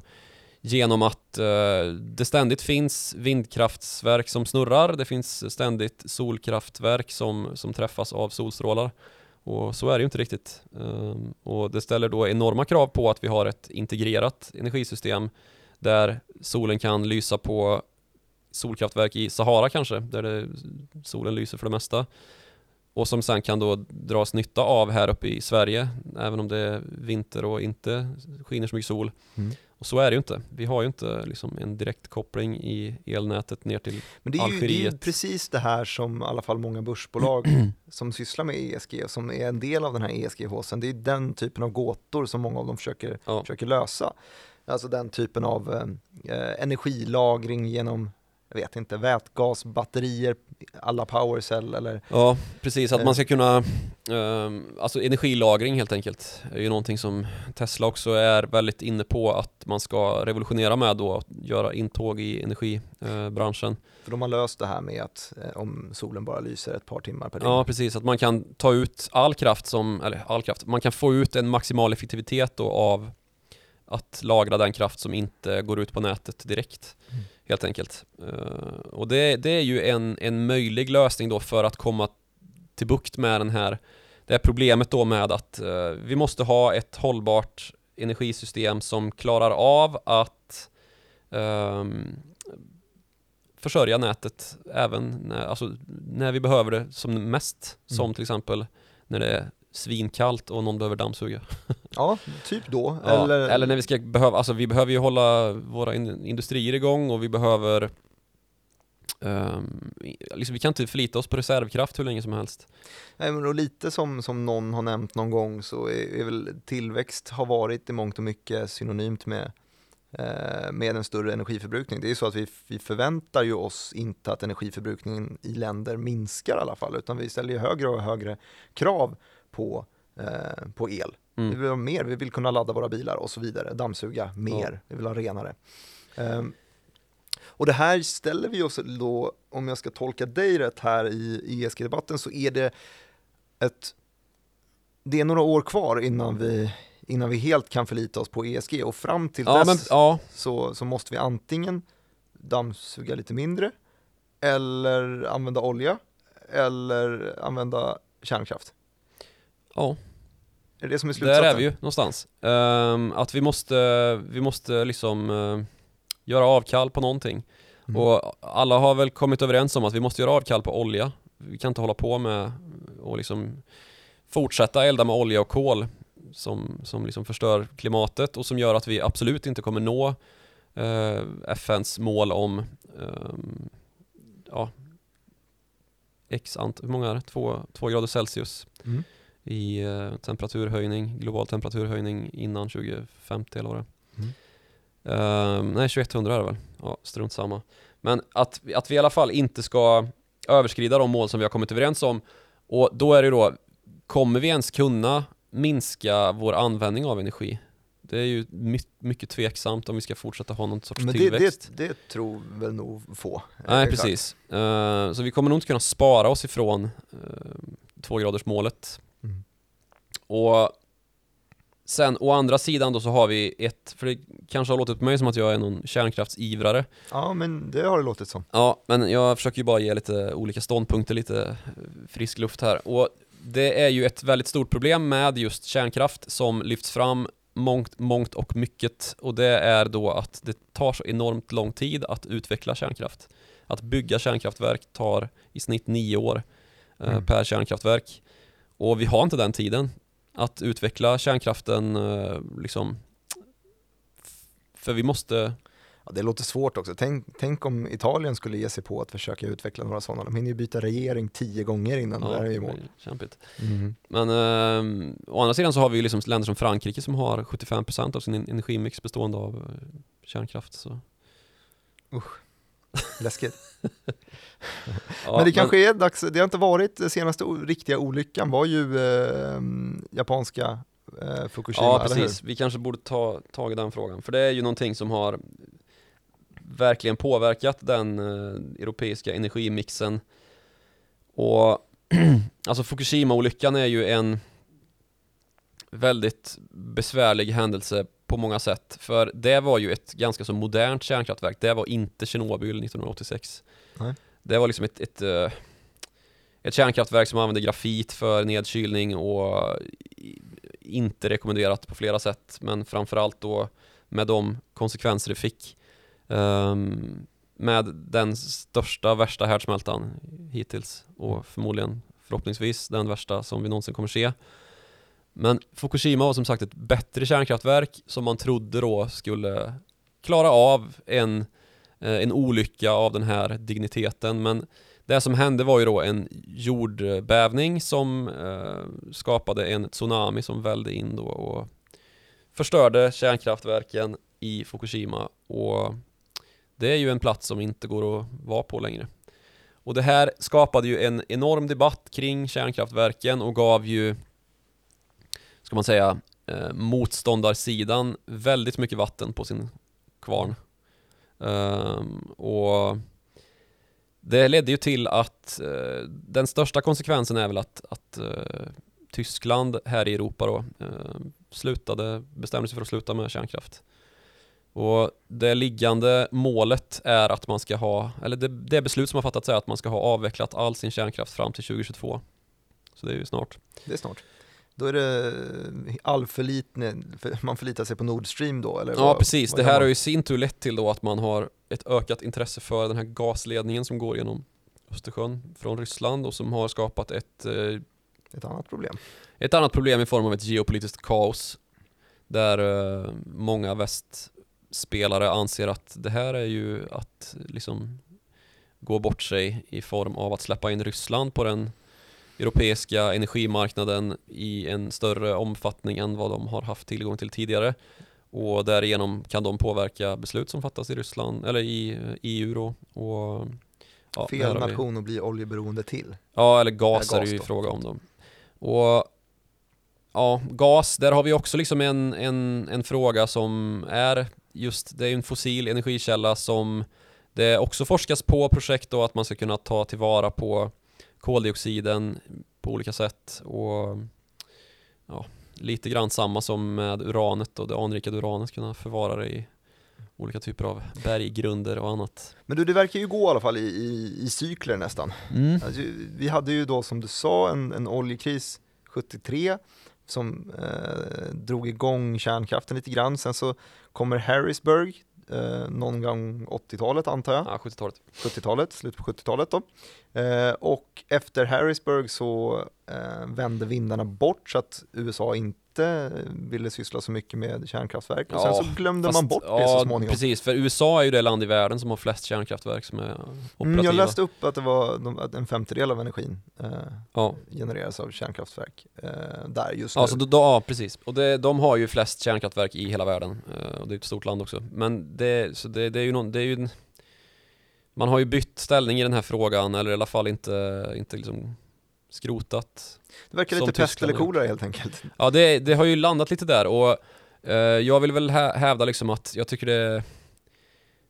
genom att eh, det ständigt finns vindkraftsverk som snurrar, det finns ständigt solkraftverk som, som träffas av solstrålar. Och så är det ju inte riktigt. Ehm, och det ställer då enorma krav på att vi har ett integrerat energisystem där solen kan lysa på solkraftverk i Sahara kanske, där det, solen lyser för det mesta. Och som sen kan då dras nytta av här uppe i Sverige, även om det är vinter och inte skiner så mycket sol. Mm. Och så är det ju inte. Vi har ju inte liksom en direktkoppling i elnätet ner till Men det är, ju, det är ju Algeriet. precis det här som i alla fall många börsbolag som sysslar med ESG och som är en del av den här ESG-håsen, det är den typen av gåtor som många av dem försöker, Ja. försöker lösa. Alltså den typen av eh, energilagring genom, jag vet inte, vätgasbatterier, alla powercell eller Ja, precis. Att Eh. man ska kunna, ehm, alltså energilagring helt enkelt, är ju någonting som Tesla också är väldigt inne på att man ska revolutionera med då, att göra intåg i energibranschen. För de har löst det här med att eh, om solen bara lyser ett par timmar per dygn. Ja, precis. Att man kan ta ut all kraft som, eller all kraft, man kan få ut en maximal effektivitet då av att lagra den kraft som inte går ut på nätet direkt. Mm. Helt enkelt. Eh, och det, det är ju en, en möjlig lösning då för att komma till bukt med den här, det här problemet då med att eh, vi måste ha ett hållbart energisystem som klarar av att ehm, försörja nätet även när, alltså, när vi behöver det som mest. Som Mm. till exempel när det svinkallt och någon behöver dammsuga. Ja, typ då. Ja, eller, eller, när vi ska behöva, alltså vi behöver ju hålla våra in, industrier igång och vi behöver ehm, liksom, vi kan inte förlita oss på reservkraft hur länge som helst. Nej, men och lite som, som någon har nämnt någon gång så är, är väl tillväxt har varit i mångt och mycket synonymt med eh, med en större energiförbrukning. Det är så att vi, vi förväntar ju oss inte att energiförbrukningen i länder minskar i alla fall, utan vi ställer ju högre och högre krav på, eh, på el. Mm. Vi vill ha mer, vi vill kunna ladda våra bilar och så vidare, dammsuga mer, Ja. vi vill ha renare. Ehm, och det här ställer vi oss då, om jag ska tolka dig rätt här i ESG-debatten, så är det ett, det är några år kvar innan vi, innan vi helt kan förlita oss på ESG och fram till Ja, dess men, ja, så, så måste vi antingen dammsuga lite mindre eller använda olja eller använda kärnkraft. Ja. Är det som är slutsatsen? Där är vi ju någonstans. Ehm, att vi måste, vi måste liksom eh, göra avkall på någonting. Mm. Och alla har väl kommit överens om att vi måste göra avkall på olja. Vi kan inte hålla på med och liksom fortsätta elda med olja och kol som, som liksom förstör klimatet och som gör att vi absolut inte kommer nå eh, FNs mål om ehm, ja, x ant, hur många är det? Två, två grader Celsius Mm. I eh, temperaturhöjning, global temperaturhöjning innan 2050 eller vad det är. Mm. Ehm, nej, 2100 är det väl? Ja, strunt samma. Men att, att vi i alla fall inte ska överskrida de mål som vi har kommit överens om. Och då är det då, kommer vi ens kunna minska vår användning av energi? Det är ju my mycket tveksamt om vi ska fortsätta ha någon sorts Men det, tillväxt. det, det tror väl nog få. Nej, Eh, precis. Eh, så vi kommer nog inte kunna spara oss ifrån uh, tvågradersmålet. Och sen å andra sidan då så har vi ett, för det kanske har låtit på mig som att jag är någon kärnkraftsivrare. Ja, men det har det låtit som. Ja, men jag försöker ju bara ge lite olika ståndpunkter, lite eh, frisk luft här. Och det är ju ett väldigt stort problem med just kärnkraft som lyfts fram mångt, mångt och mycket. Och det är då att det tar så enormt lång tid att utveckla kärnkraft. Att bygga kärnkraftverk tar i snitt nio år eh, Mm. per kärnkraftverk. Och vi har inte den tiden att utveckla kärnkraften eh, liksom. För vi måste Ja, det låter svårt också. Tänk, tänk om Italien skulle ge sig på att försöka utveckla några sådana. De hinner ju byta regering tio gånger innan det där är i mål. kämpigt. Mm. Men eh, å andra sidan så har vi ju liksom länder som Frankrike som har 75% av sin en- energimix bestående av eh, kärnkraft. Så. Läskigt. Ja, men det kanske är dags, det har inte varit, den senaste riktiga olyckan var ju eh, japanska eh, Fukushima, Ja, precis. Vi kanske borde ta tag i den frågan. För det är ju någonting som har verkligen påverkat den eh, europeiska energimixen. Och alltså Fukushima-olyckan är ju en väldigt besvärlig händelse på många sätt. För det var ju ett ganska så modernt kärnkraftverk. Det var inte Tjernobyl 1986. Nej. Det var liksom ett, ett, eh, ett kärnkraftverk som använde grafit för nedkylning och i- inte rekommenderat på flera sätt. Men framförallt då med de konsekvenser det fick. Ehm, med den största, värsta härdsmältan hittills och förmodligen förhoppningsvis den värsta som vi någonsin kommer se. Men Fukushima var som sagt ett bättre kärnkraftverk som man trodde då skulle klara av en, eh, en olycka av den här digniteten. Men det som hände var ju då en jordbävning som eh, skapade en tsunami som vällde in då och förstörde kärnkraftverken i Fukushima. Och det är ju en plats som inte går att vara på längre. Och det här skapade ju en enorm debatt kring kärnkraftverken och gav ju, ska man säga, eh, motståndarsidan väldigt mycket vatten på sin kvarn. Ehm, och det ledde ju till att eh, den största konsekvensen är väl att, att eh, Tyskland här i Europa då eh, slutade, bestämde sig för att sluta med kärnkraft. Och det liggande målet är att man ska ha, eller det, det beslut som har fattats är att man ska ha avvecklat all sin kärnkraft fram till 2022. Så det är ju snart. Det är snart. Då är det all förlitning, för man förlitar sig på Nord Stream då eller? Ja vad- precis, vad det här man? har ju i sin tur lett till då att man har ett ökat intresse för den här gasledningen som går genom Östersjön från Ryssland och som har skapat ett, eh, Ett annat problem. ett annat problem i form av ett geopolitiskt kaos där eh, många västspelare anser att det här är ju att liksom gå bort sig i form av att släppa in Ryssland på den europeiska energimarknaden i en större omfattning än vad de har haft tillgång till tidigare. och därigenom kan de påverka beslut som fattas i Ryssland, eller i EU då. Och, ja, Fel nation att bli oljeberoende till. Ja, eller gas, eller gas är det ju fråga om då. Och ja, gas, där har vi också liksom en, en, en fråga som är just, det är en fossil energikälla som det också forskas på projekt då att man ska kunna ta tillvara på koldioxiden på olika sätt och ja, lite grann samma som med uranet och det anrikade uranet kunna förvara det i olika typer av berggrunder och annat. Men du, det verkar ju gå i alla fall i, i, i cykler nästan. Mm. Alltså, vi hade ju då som du sa en, en oljekris 73 som eh, drog igång kärnkraften lite grann. Sen så kommer Harrisburg eh, någon gång 80-talet antar jag. Ja, 70-talet. 70-talet, slutet på 70-talet då. Eh, och efter Harrisburg så eh, vände vindarna bort så att USA inte ville syssla så mycket med kärnkraftverk och ja, sen så glömde fast, man bort det så småningom. Precis, för USA är ju det land i världen som har flest kärnkraftverk som är operativa. Mm, jag läste upp att det var att en femtedel av energin eh, ja. genereras av kärnkraftverk eh, där just nu. Ja, så då, då, ja precis. Och det, de har ju flest kärnkraftverk i hela världen eh, och det är ett stort land också. Men det, så det, det är ju någon, det är ju man har ju bytt ställning i den här frågan eller i alla fall inte, inte liksom skrotat Det verkar lite pest eller kolera helt enkelt. Ja det, det, har ju landat lite där och eh, jag vill väl hävda liksom att jag tycker det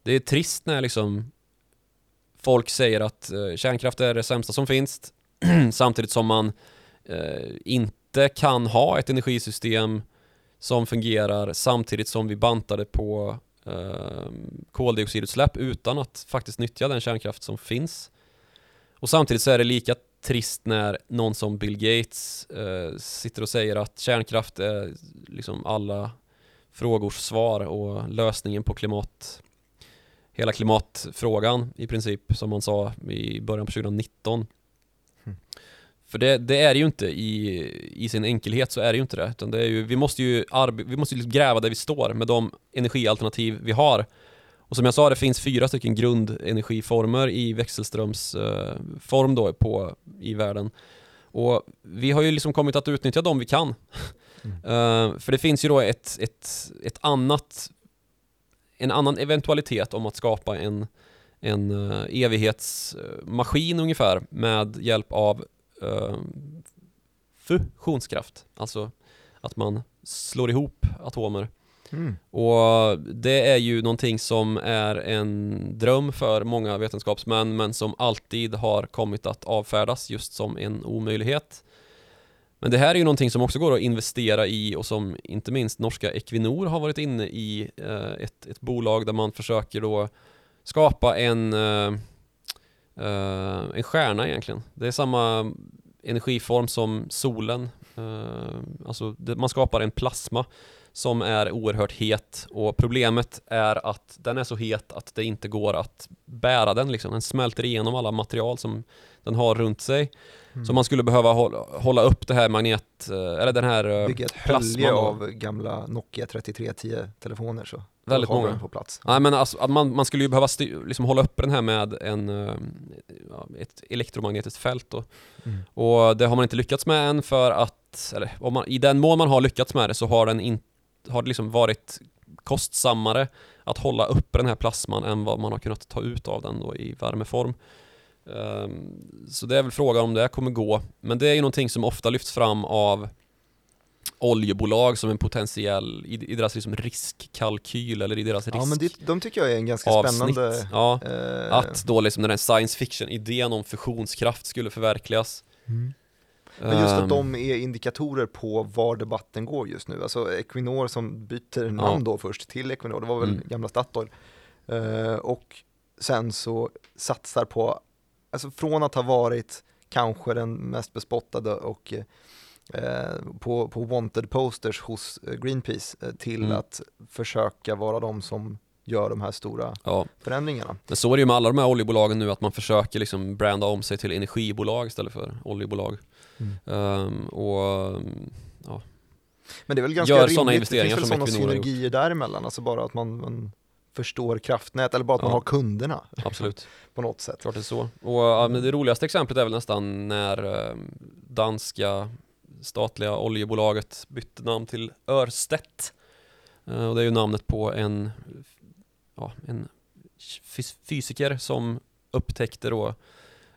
Det är trist när liksom Folk säger att eh, kärnkraft är det sämsta som finns Samtidigt som man eh, inte kan ha ett energisystem som fungerar samtidigt som vi bantade på eh, koldioxidutsläpp utan att faktiskt nyttja den kärnkraft som finns. Och samtidigt så är det lika trist när någon som Bill Gates eh, sitter och säger att kärnkraft är liksom alla frågors svar och lösningen på klimat hela klimatfrågan i princip som man sa i början på 2019 mm. Hm. För det, det, är ju inte i, i sin enkelhet så är det ju inte det utan det är ju, vi måste ju, vi måste ju gräva där vi står med de energialternativ vi har och som jag sa, det finns fyra stycken grundenergiformer i växelströmsform eh, då på, i världen. Och vi har ju liksom kommit att utnyttja dem vi kan. Mm. uh, för det finns ju då ett, ett, ett annat, en annan eventualitet om att skapa en, en uh, evighetsmaskin ungefär med hjälp av uh, fusionskraft. Alltså att man slår ihop atomer Mm. Och det är ju någonting som är en dröm för många vetenskapsmän men som alltid har kommit att avfärdas just som en omöjlighet. Men det här är ju någonting som också går att investera i och som inte minst norska Equinor har varit inne i eh, ett, ett bolag där man försöker då skapa en, eh, Uh, en stjärna egentligen. Det är samma energiform som solen. Eh, alltså man skapar en plasma som är oerhört het och problemet är att den är så het att det inte går att bära den liksom. Den smälter igenom alla material som den har runt sig. Mm. Så man skulle behöva hålla, upp det här magnet, eh, eller den här eh, Bygga ett hölje av gamla Nokia 3310 telefoner så Väldigt många. på plats. Nej men alltså, man, man skulle ju behöva liksom hålla uppe den här med en, eh, ett elektromagnetiskt fält då. Mm. Och det har man inte lyckats med än för att, eller man, i den mån man har lyckats med det så har den inte har det liksom varit kostsammare att hålla uppe den här plasman än vad man har kunnat ta ut av den då i värmeform. Um, så det är väl frågan om det kommer gå. Men det är ju någonting som ofta lyfts fram av oljebolag som en potentiell, i, deras liksom riskkalkyl eller i deras risk Ja men det, de tycker jag är en ganska avsnitt. spännande Ja, eh... att då liksom den här science fiction idén om fusionskraft skulle förverkligas mm. Men just att de ehm. är indikatorer på var debatten går just nu. Alltså Equinor som byter namn ja. då först till Equinor, det var väl mm. gamla Statoil. Uh, och sen så satsar på, alltså från att ha varit kanske den mest bespottade och uh, på, på wanted posters hos Greenpeace uh, till mm. att försöka vara de som gör de här stora ja. förändringarna. Men så är det ju med alla de här oljebolagen nu att man försöker liksom branda om sig till energibolag istället för oljebolag. Mm. Um, och ja. Men det är väl ganska Gör rimligt, investeringar det finns väl sådana synergier däremellan, alltså bara att man, man förstår kraftnät eller bara att ja. man har kunderna. Absolut. på något sätt. Klart det är så. Och det roligaste exemplet är väl nästan när eh, danska statliga oljebolaget bytte namn till Örstedt Eh, och det är ju namnet på en, ja, en fysiker som upptäckte då,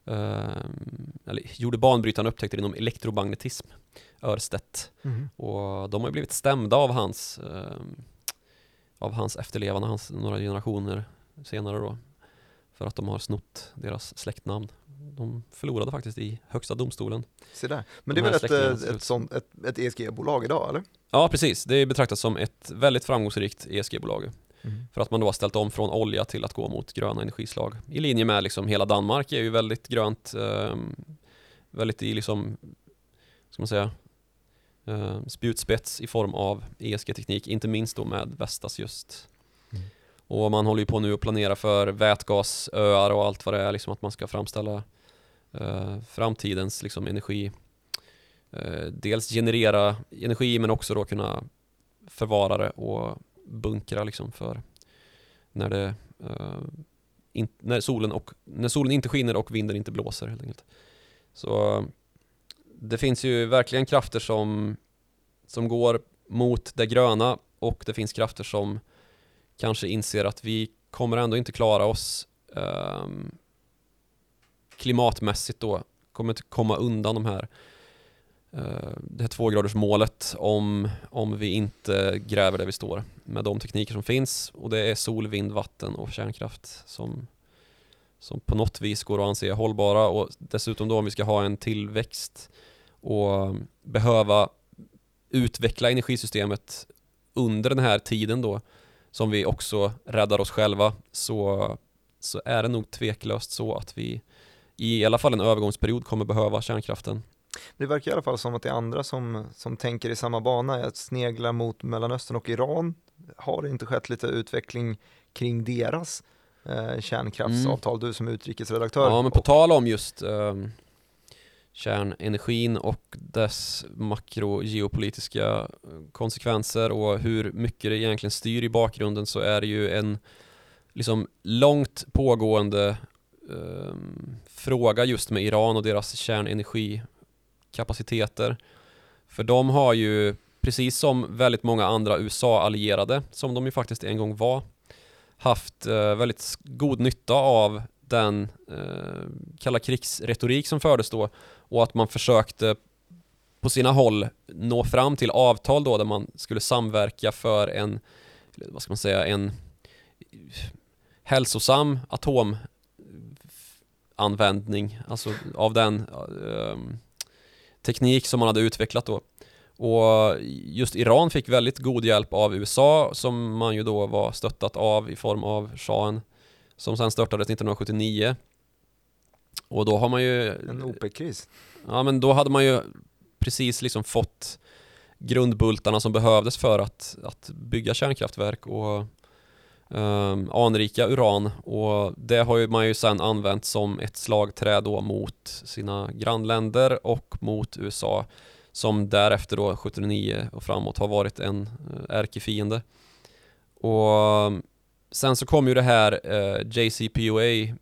eh, eller gjorde banbrytande upptäckter inom elektromagnetism, Örstedt. Mm. Och de har blivit stämda av hans, eh, av hans efterlevande, hans, några generationer senare då. För att de har snott deras släktnamn. De förlorade faktiskt i högsta domstolen. Se där. Men det är väl ett, ett, sånt, ett, ett ESG-bolag idag eller? Ja precis, det är betraktat som ett väldigt framgångsrikt ESG-bolag. Mm. För att man då har ställt om från olja till att gå mot gröna energislag. I linje med liksom hela Danmark är ju väldigt grönt, eh, väldigt i liksom, ska man säga, eh, spjutspets i form av ESG-teknik, inte minst då med Vestas just. Mm. Och man håller ju på nu att planera för vätgasöar och allt vad det är, liksom att man ska framställa eh, framtidens liksom, energi. Eh, dels generera energi men också då kunna förvara det och bunkra liksom för när, det, uh, in, när, solen och, när solen inte skiner och vinden inte blåser helt enkelt. Så det finns ju verkligen krafter som, som går mot det gröna och det finns krafter som kanske inser att vi kommer ändå inte klara oss um, klimatmässigt då, kommer inte komma undan de här Eh, det här tvågradersmålet om, om vi inte gräver där vi står med de tekniker som finns. Och det är sol, vind, vatten och kärnkraft som, som på något vis går att anse hållbara. Och dessutom då om vi ska ha en tillväxt och behöva utveckla energisystemet under den här tiden då som vi också räddar oss själva så, så är det nog tveklöst så att vi i alla fall en övergångsperiod kommer behöva kärnkraften det verkar i alla fall som att det är andra som, som tänker i samma bana, att snegla mot Mellanöstern och Iran. Har det inte skett lite utveckling kring deras eh, kärnkraftsavtal, mm. du som utrikesredaktör? Ja, men på tal om just eh, kärnenergin och dess makrogeopolitiska konsekvenser och hur mycket det egentligen styr i bakgrunden så är det ju en liksom långt pågående eh, fråga just med Iran och deras kärnenergi kapaciteter. För de har ju, precis som väldigt många andra USA-allierade, som de ju faktiskt en gång var, haft eh, väldigt god nytta av den eh, kalla krigsretorik som fördes då och att man försökte på sina håll nå fram till avtal då där man skulle samverka för en, vad ska man säga, en hälsosam atomanvändning, alltså av den um, teknik som man hade utvecklat då. Och just Iran fick väldigt god hjälp av USA som man ju då var stöttat av i form av shahen som sen störtades 1979. Och då har man ju... En OPEC-kris? Ja men då hade man ju precis liksom fått grundbultarna som behövdes för att, att bygga kärnkraftverk och um, anrika uran och det har ju man ju sen använt som ett slagträ då mot sina grannländer och mot USA som därefter då 79 och framåt har varit en eh, ärkefiende. Och ehm, sen så kom ju det här eh, JCPOA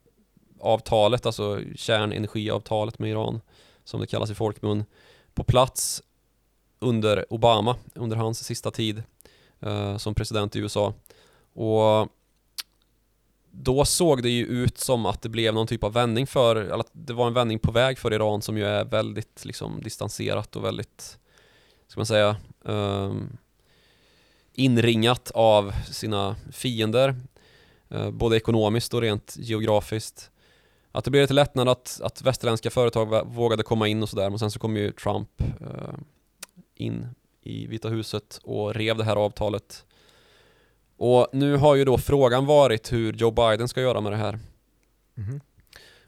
avtalet, alltså kärnenergiavtalet med Iran som det kallas i folkmun, på plats under Obama, under hans sista tid eh, som president i USA. Och då såg det ju ut som att det blev någon typ av vändning för, eller att det var en vändning på väg för Iran som ju är väldigt liksom distanserat och väldigt, ska man säga, um, inringat av sina fiender, uh, både ekonomiskt och rent geografiskt. Att det blev lite lättnad att, att västerländska företag vågade komma in och sådär, men sen så kom ju Trump uh, in i Vita huset och rev det här avtalet och nu har ju då frågan varit hur Joe Biden ska göra med det här. Mm.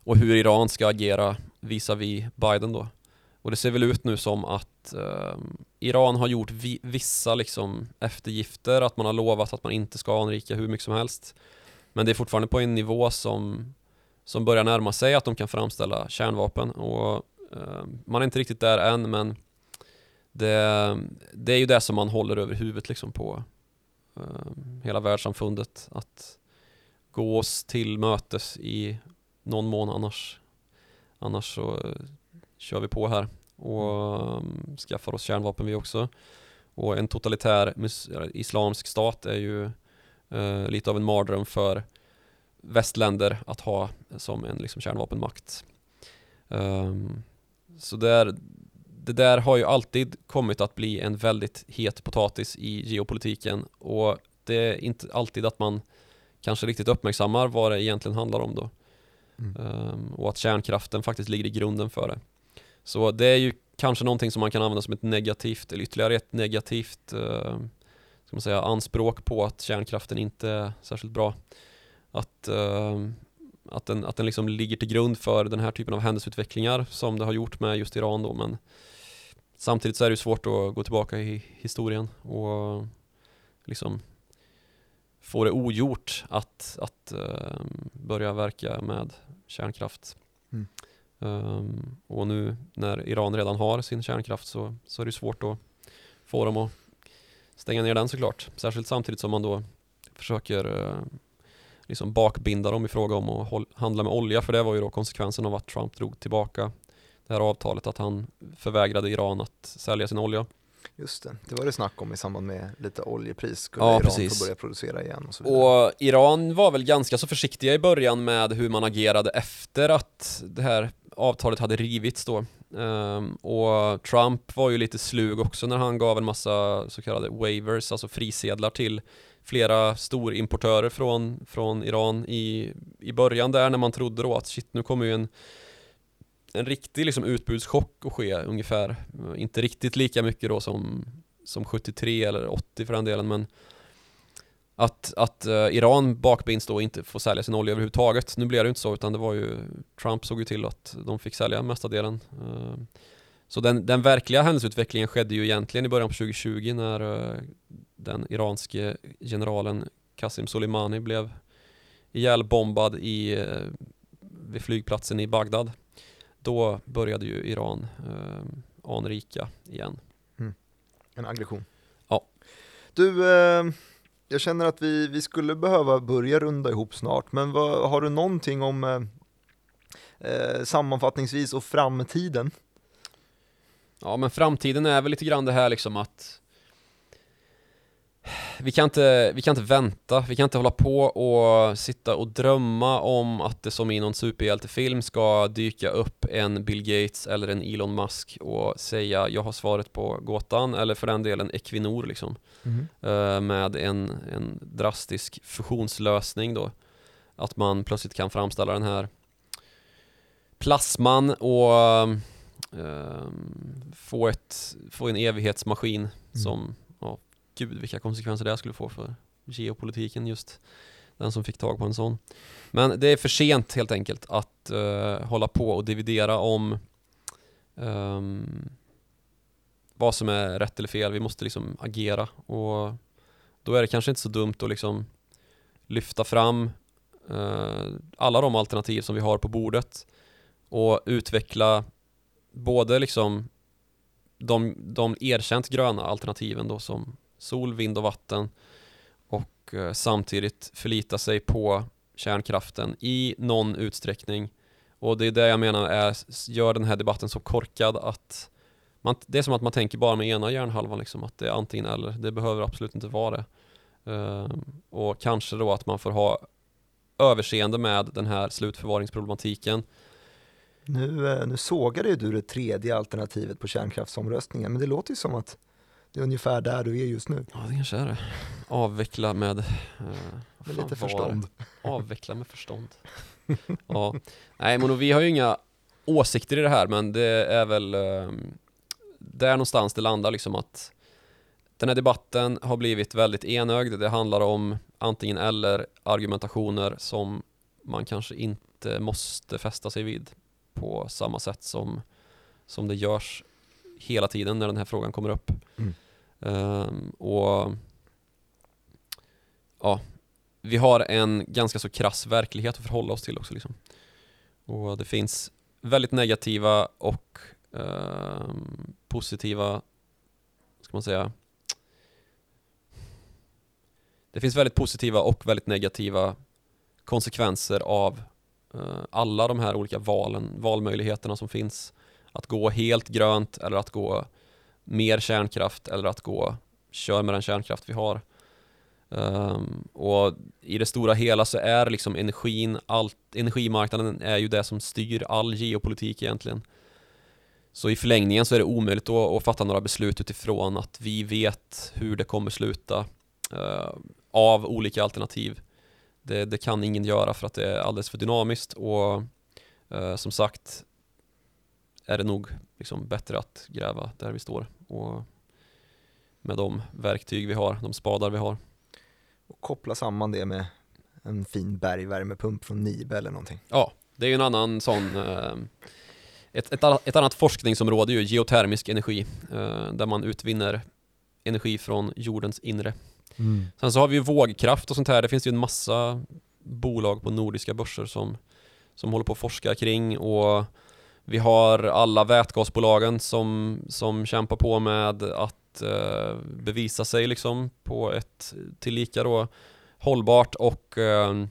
Och hur Iran ska agera visavi Biden då. Och det ser väl ut nu som att eh, Iran har gjort vi vissa liksom eftergifter, att man har lovat att man inte ska anrika hur mycket som helst. Men det är fortfarande på en nivå som, som börjar närma sig att de kan framställa kärnvapen. Och eh, man är inte riktigt där än, men det, det är ju det som man håller över huvudet liksom på, hela världssamfundet att gå oss till mötes i någon mån annars. Annars så eh, kör vi på här. Och um, skaffar oss kärnvapen vi också. Och en totalitär islamsk stat är ju eh, lite av en mardröm för västländer att ha som en liksom, kärnvapenmakt. Um, så där, det där har ju alltid kommit att bli en väldigt het potatis i geopolitiken och det är inte alltid att man kanske riktigt uppmärksammar vad det egentligen handlar om då. Mm. Um, och att kärnkraften faktiskt ligger i grunden för det. Så det är ju kanske någonting som man kan använda som ett negativt, eller ytterligare ett negativt uh, ska man säga, anspråk på att kärnkraften inte är särskilt bra. Att, uh, att den, att den liksom ligger till grund för den här typen av händelseutvecklingar som det har gjort med just Iran då, men samtidigt så är det svårt att gå tillbaka i historien och liksom få det ogjort att, att uh, börja verka med kärnkraft. Mm. Um, och nu när Iran redan har sin kärnkraft så, så är det svårt att få dem att stänga ner den såklart. Särskilt samtidigt som man då försöker uh, liksom bakbinda dem i fråga om att handla med olja för det var ju då konsekvensen av att Trump drog tillbaka det här avtalet att han förvägrade Iran att sälja sin olja. Just det, det var det snack om i samband med lite oljepris, skulle ja, Iran precis. få börja producera igen och så vidare. Och Iran var väl ganska så försiktiga i början med hur man agerade efter att det här avtalet hade rivits då. Um, och Trump var ju lite slug också när han gav en massa så kallade waivers, alltså frisedlar till flera storimportörer från, från Iran i, i början där när man trodde då att shit nu kommer ju en en riktig liksom utbudschock att ske ungefär. Inte riktigt lika mycket då som, som 73 eller 80 för den delen men att, att uh, Iran bakbinds då inte får sälja sin olja överhuvudtaget. Nu blev det inte så utan det var ju Trump såg ju till att de fick sälja mesta delen. Uh, så den, den verkliga händelseutvecklingen skedde ju egentligen i början på 2020 när uh, den iranske generalen Qasem Soleimani blev ihjälbombad i, vid flygplatsen i Bagdad då började ju Iran eh, anrika igen. Mm. En aggression. Ja. Du, eh, jag känner att vi, vi skulle behöva börja runda ihop snart, men vad, har du någonting om eh, eh sammanfattningsvis och framtiden? Ja, men framtiden är väl lite grann det här liksom att vi kan, inte, vi kan inte vänta, vi kan inte hålla på och sitta och drömma om att det som i någon superhjältefilm ska dyka upp en Bill Gates eller en Elon Musk och säga jag har svaret på gåtan eller för den delen Equinor liksom mm. med en, en drastisk fusionslösning då att man plötsligt kan framställa den här plasman och uh, få, ett, få en evighetsmaskin mm. som gud vilka konsekvenser det skulle få för geopolitiken just den som fick tag på en sån. Men det är för sent helt enkelt att uh, hålla på och dividera om um, vad som är rätt eller fel. Vi måste liksom agera och då är det kanske inte så dumt att liksom lyfta fram uh, alla de alternativ som vi har på bordet och utveckla både liksom de, de erkänt gröna alternativen då som sol, vind och vatten och eh, samtidigt förlita sig på kärnkraften i någon utsträckning. Och det är det jag menar är, gör den här debatten så korkad att man, det är som att man tänker bara med ena hjärnhalvan liksom, att det är antingen eller. Det behöver absolut inte vara det. Uh, och kanske då att man får ha överseende med den här slutförvaringsproblematiken. Nu, eh, nu sågade ju du det tredje alternativet på kärnkraftsomröstningen, men det låter ju som att det är ungefär där du är just nu. Ja, det kanske är det. Avveckla med... Eh, med lite förstånd. Avveckla med förstånd. ja. Nej, men vi har ju inga åsikter i det här, men det är väl eh, där någonstans det landar liksom att den här debatten har blivit väldigt enögd. Det handlar om antingen eller argumentationer som man kanske inte måste fästa sig vid på samma sätt som, som det görs hela tiden när den här frågan kommer upp. Mm. Um, och ja, vi har en ganska så krass verklighet att förhålla oss till också liksom. Och det finns väldigt negativa och um, positiva, ska man säga, det finns väldigt positiva och väldigt negativa konsekvenser av uh, alla de här olika valen, valmöjligheterna som finns. Att gå helt grönt eller att gå mer kärnkraft eller att gå kör med den kärnkraft vi har. Um, och i det stora hela så är liksom energin, allt, energimarknaden är ju det som styr all geopolitik egentligen. Så i förlängningen så är det omöjligt att, att fatta några beslut utifrån att vi vet hur det kommer sluta uh, av olika alternativ. Det, det, kan ingen göra för att det är alldeles för dynamiskt och uh, som sagt är det nog liksom bättre att gräva där vi står och med de verktyg vi har, de spadar vi har. Och koppla samman det med en fin bergvärmepump från Nibe eller någonting. Ja, det är ju en annan sån eh, ett, ett, ett, annat forskningsområde är ju geotermisk energi eh, där man utvinner energi från jordens inre. Mm. Sen så har vi ju vågkraft och sånt här. Det finns ju en massa bolag på nordiska börser som, som håller på att forska kring och vi har alla vätgasbolagen som, som kämpar på med att eh, bevisa sig liksom på ett tillika då hållbart och eh,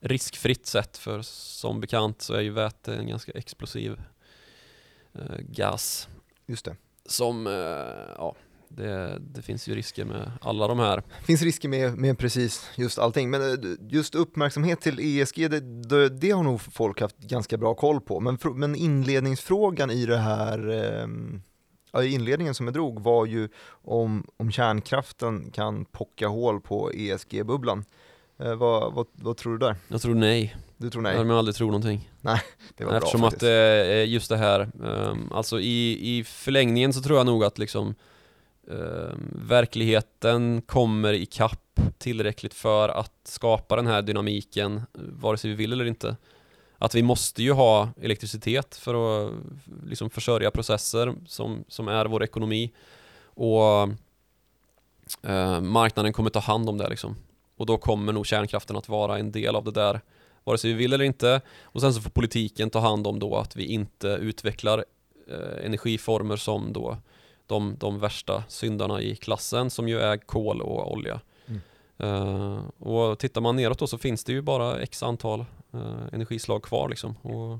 riskfritt sätt för som bekant så är ju väte en ganska explosiv eh, gas. Just det. Som, eh, ja, det, det, finns ju risker med alla de här. Det finns risker med, med precis just allting, men eh, just uppmärksamhet till ESG, det, det, det, har nog folk haft ganska bra koll på. Men, men inledningsfrågan i det här, eh, inledningen som jag drog var ju om, om kärnkraften kan pocka hål på ESG-bubblan. Eh, vad, vad, vad, tror du där? Jag tror nej. Du tror nej? Jag vill aldrig tro någonting. Nej, det var Eftersom bra faktiskt. att eh, just det här, um, alltså i, i förlängningen så tror jag nog att liksom eh, verkligheten kommer ikapp tillräckligt för att skapa den här dynamiken, vare sig vi vill eller inte. Att vi måste ju ha elektricitet för att liksom försörja processer som, som är vår ekonomi. Och eh, marknaden kommer ta hand om det liksom. Och då kommer nog kärnkraften att vara en del av det där, vare sig vi vill eller inte. Och sen så får politiken ta hand om då att vi inte utvecklar eh, energiformer som då de, de värsta syndarna i klassen som ju är kol och olja. Mm. Uh, och tittar man neråt då så finns det ju bara x antal uh, energislag kvar liksom. Och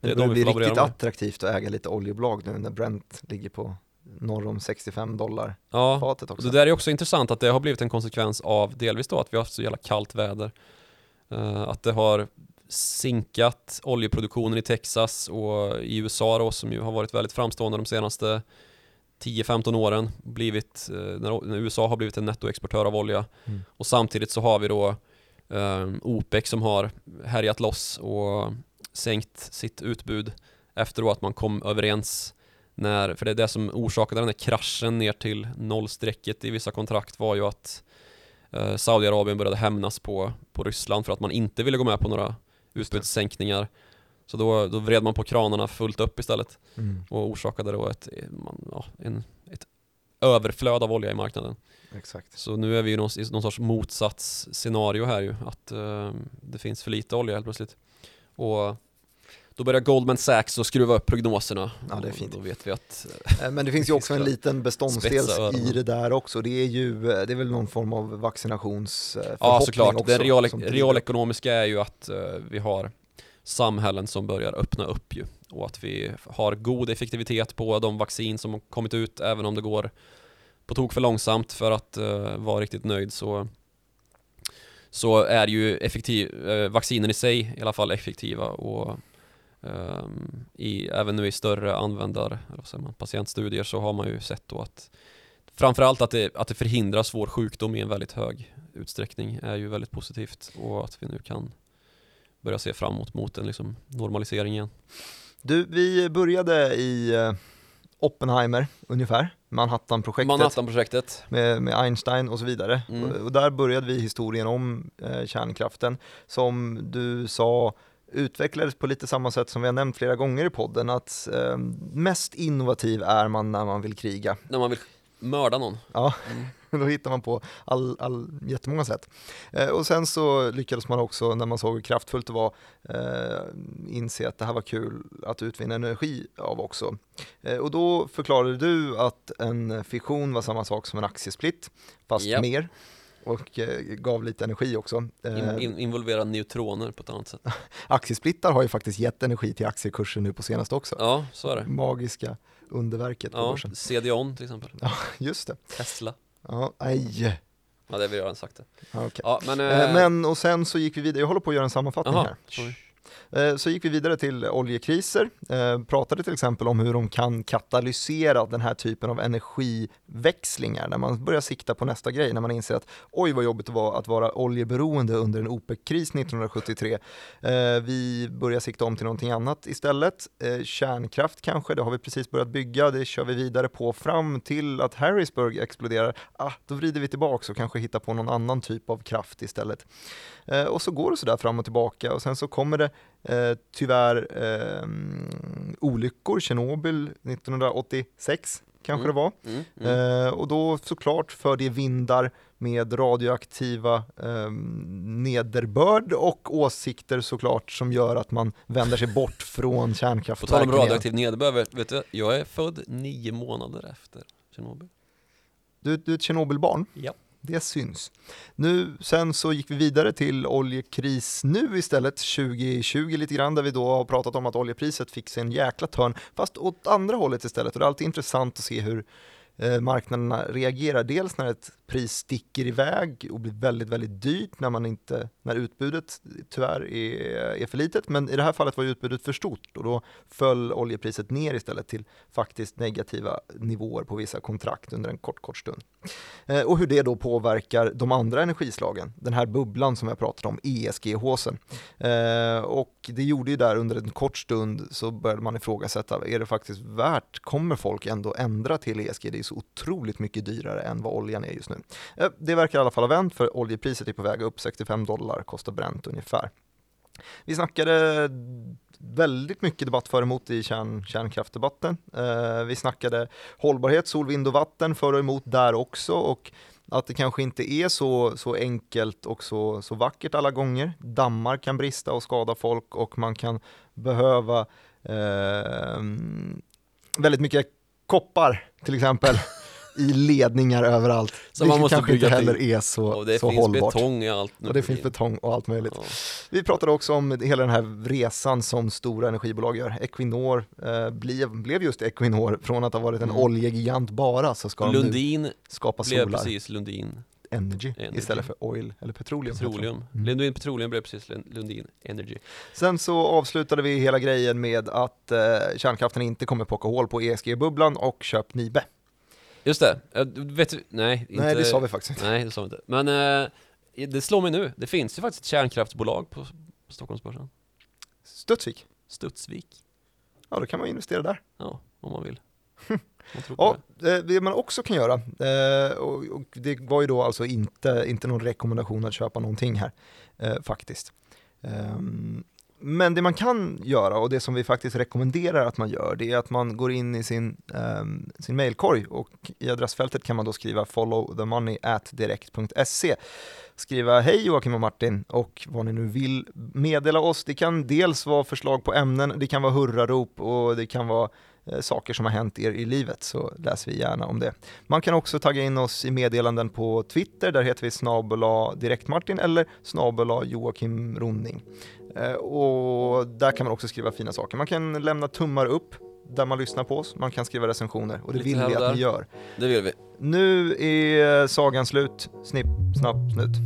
det, det börjar bli riktigt med. attraktivt att äga lite oljebolag nu när Brent ligger på norr om 65 dollar ja, fatet också. Det där är också intressant att det har blivit en konsekvens av delvis då att vi har haft så jävla kallt väder. Uh, att det har sinkat oljeproduktionen i Texas och i USA då som ju har varit väldigt framstående de senaste 10-15 åren blivit, eh, när USA har blivit en nettoexportör av olja. Mm. och samtidigt så har vi då um, OPEC som har härjat loss och sänkt sitt utbud efter att man kom överens när, för det är det som orsakade den här kraschen ner till nollstrecket i vissa kontrakt var ju att uh, Saudiarabien började hämnas på, på Ryssland för att man inte ville gå med på några utbudssänkningar så då, då vred man på kranarna fullt upp istället mm. och orsakade då ett, man, ja, en, ett överflöd av olja i marknaden. Exakt. Så nu är vi i någon, i någon sorts motsatsscenario här ju, att uh, det finns för lite olja helt plötsligt. Och då börjar Goldman Sachs att skruva upp prognoserna. Ja, det är fint. Då vet vi att... Eh, men det finns ju också en liten beståndsdel i det där också. Det är ju, eh, det är väl någon form av vaccinationsförhoppning Ja, såklart. Också, det real, realekonomiska är ju att uh, vi har samhällen som börjar öppna upp ju. Och att vi har god effektivitet på de vaccin som har kommit ut även om det går på tok för långsamt för att uh, vara riktigt nöjd så så är ju effektiv, uh, vaccinen i sig i alla fall effektiva och um, i, även nu i större användar, eller säger man, patientstudier så har man ju sett då att framförallt att det, att det förhindrar svår sjukdom i en väldigt hög utsträckning är ju väldigt positivt och att vi nu kan börja se framåt mot en liksom normalisering igen. Du, vi började i eh, Oppenheimer ungefär, Manhattan-projektet. Manhattan-projektet. Med, med, Einstein och så vidare. Mm. Och, och, där började vi historien om eh, kärnkraften som du sa utvecklades på lite samma sätt som vi har nämnt flera gånger i podden att eh, mest innovativ är man när man vill kriga. När man vill mörda någon. Ja. Mm. Då hittar man på all, all, jättemånga sätt. Eh, och sen så lyckades man också, när man såg hur kraftfullt det var, eh, inse att det här var kul att utvinna energi av också. Eh, och då förklarade du att en fission var samma sak som en aktiesplit, fast yep. mer och eh, gav lite energi också. In, eh, in, involvera neutroner på ett annat sätt. Aktiesplittar har ju faktiskt gett energi till aktiekursen nu på senaste också. Ja, så är det. Magiska underverket på ja, börsen. CDON till exempel. Ja, just det. Tesla. Ja, aj. Ja, det har vi redan sagt det. Ja, men... Eh, eh, Men och sen så gick vi vidare, jag håller på att göra en sammanfattning Jaha, här. sorry. Eh, så gick vi vidare till oljekriser, eh, pratade till exempel om hur de kan katalysera den här typen av energiväxlingar, när man börjar sikta på nästa grej, när man inser att oj vad jobbigt det var att vara oljeberoende under en OPEC-kris 1973. Eh, vi börjar sikta om till någonting annat istället, kärnkraft kanske, det har vi precis börjat bygga, det kör vi vidare på fram till att Harrisburg exploderar. Ah, då vrider vi tillbaka och kanske hittar på någon annan typ av kraft istället. Eh, och så går det sådär fram och tillbaka och sen så kommer det eh, tyvärr eh, olyckor, Tjernobyl 1986 kanske Mm. det var. Mm, mm. Eh, och då såklart för det vindar med radioaktiva eh, nederbörd och åsikter såklart som gör att man vänder sig bort från På tal om radioaktiv nederbörd, vet, vet du, jag är född nio månader efter Tjernobyl. Du, du är ett Tjernobylbarn? Ja. Det syns. Nu, sen så gick vi vidare till oljekris nu istället, 2020 lite grann, där vi då har pratat om att oljepriset fick sig en jäkla törn, fast åt andra hållet istället. Och det är alltid intressant att se hur Eh, marknaderna reagerar. Dels när ett pris sticker iväg och blir väldigt, väldigt dyrt när, man inte, när utbudet tyvärr är, är för litet. Men i det här fallet var utbudet för stort och då föll oljepriset ner istället till faktiskt negativa nivåer på vissa kontrakt under en kort, kort stund. Eh, och hur det då påverkar de andra energislagen, den här bubblan som jag pratade om, ESG-håsen. Eh, och det gjorde ju där under en kort stund så började man ifrågasätta, är det faktiskt värt, kommer folk ändå ändra till ESG? Är så otroligt mycket dyrare än vad oljan är just nu. Eh, det verkar i alla fall ha vänt för oljepriset är på väg upp, 65 dollar kostar bränt ungefär. Vi snackade väldigt mycket debatt för och emot i kärn, kärnkraftdebatten. Eh, vi snackade hållbarhet, sol, vind och vatten för och emot där också och att det kanske inte är så, så enkelt och så, så vackert alla gånger. Dammar kan brista och skada folk och man kan behöva eh, väldigt mycket koppar till exempel i ledningar överallt. Som man måste kanske inte heller till. är så, Och det så finns hållbart. betong i allt nu Och det finns betong och allt möjligt. Ja. Vi pratade också om hela den här resan som stora energibolag gör. Equinor eh, blev, blev just Equinor, från att ha varit en Mm. oljegigant bara så ska de nu Lundin skapa blev solar precis Lundin energy, Energy. istället för oil eller petroleum. Petroleum. Mm. Lundin Petroleum blev precis Lund- Lundin Energy. Sen så avslutade vi hela grejen med att eh, kärnkraften inte kommer pocka hål på ESG-bubblan och köp Nibe. Just det, vet du, nej, inte, Nej, det sa vi faktiskt inte. Nej, det sa vi inte. Men eh, det slår mig nu, det finns ju faktiskt ett kärnkraftsbolag på Stockholmsbörsen. Studsvik, Studsvik. ja då kan man investera där. Ja, om man vill. Ja, eh, det man också kan göra, eh, och, det var ju då alltså inte, inte någon rekommendation att köpa någonting här, eh, faktiskt. Ehm, men det man kan göra och det som vi faktiskt rekommenderar att man gör, det är att man går in i sin, ehm, sin mailkorg och i adressfältet kan man då skriva follow the money at direkt.se. Skriva hej Joakim och Martin och vad ni nu vill meddela oss. Det kan dels vara förslag på ämnen, det kan vara hurrarop och det kan vara saker som har hänt er i livet så läser vi gärna om det. Man kan också tagga in oss i meddelanden på Twitter, där heter vi snabela direktmartin eller snabela Joakim Ronning. Eh, och där kan man också skriva fina saker. Man kan lämna tummar upp där man lyssnar på oss, man kan skriva recensioner och det Lite vill vi att ni gör. det. Det vill vi. Nu är sagan slut, snipp, snapp, snut.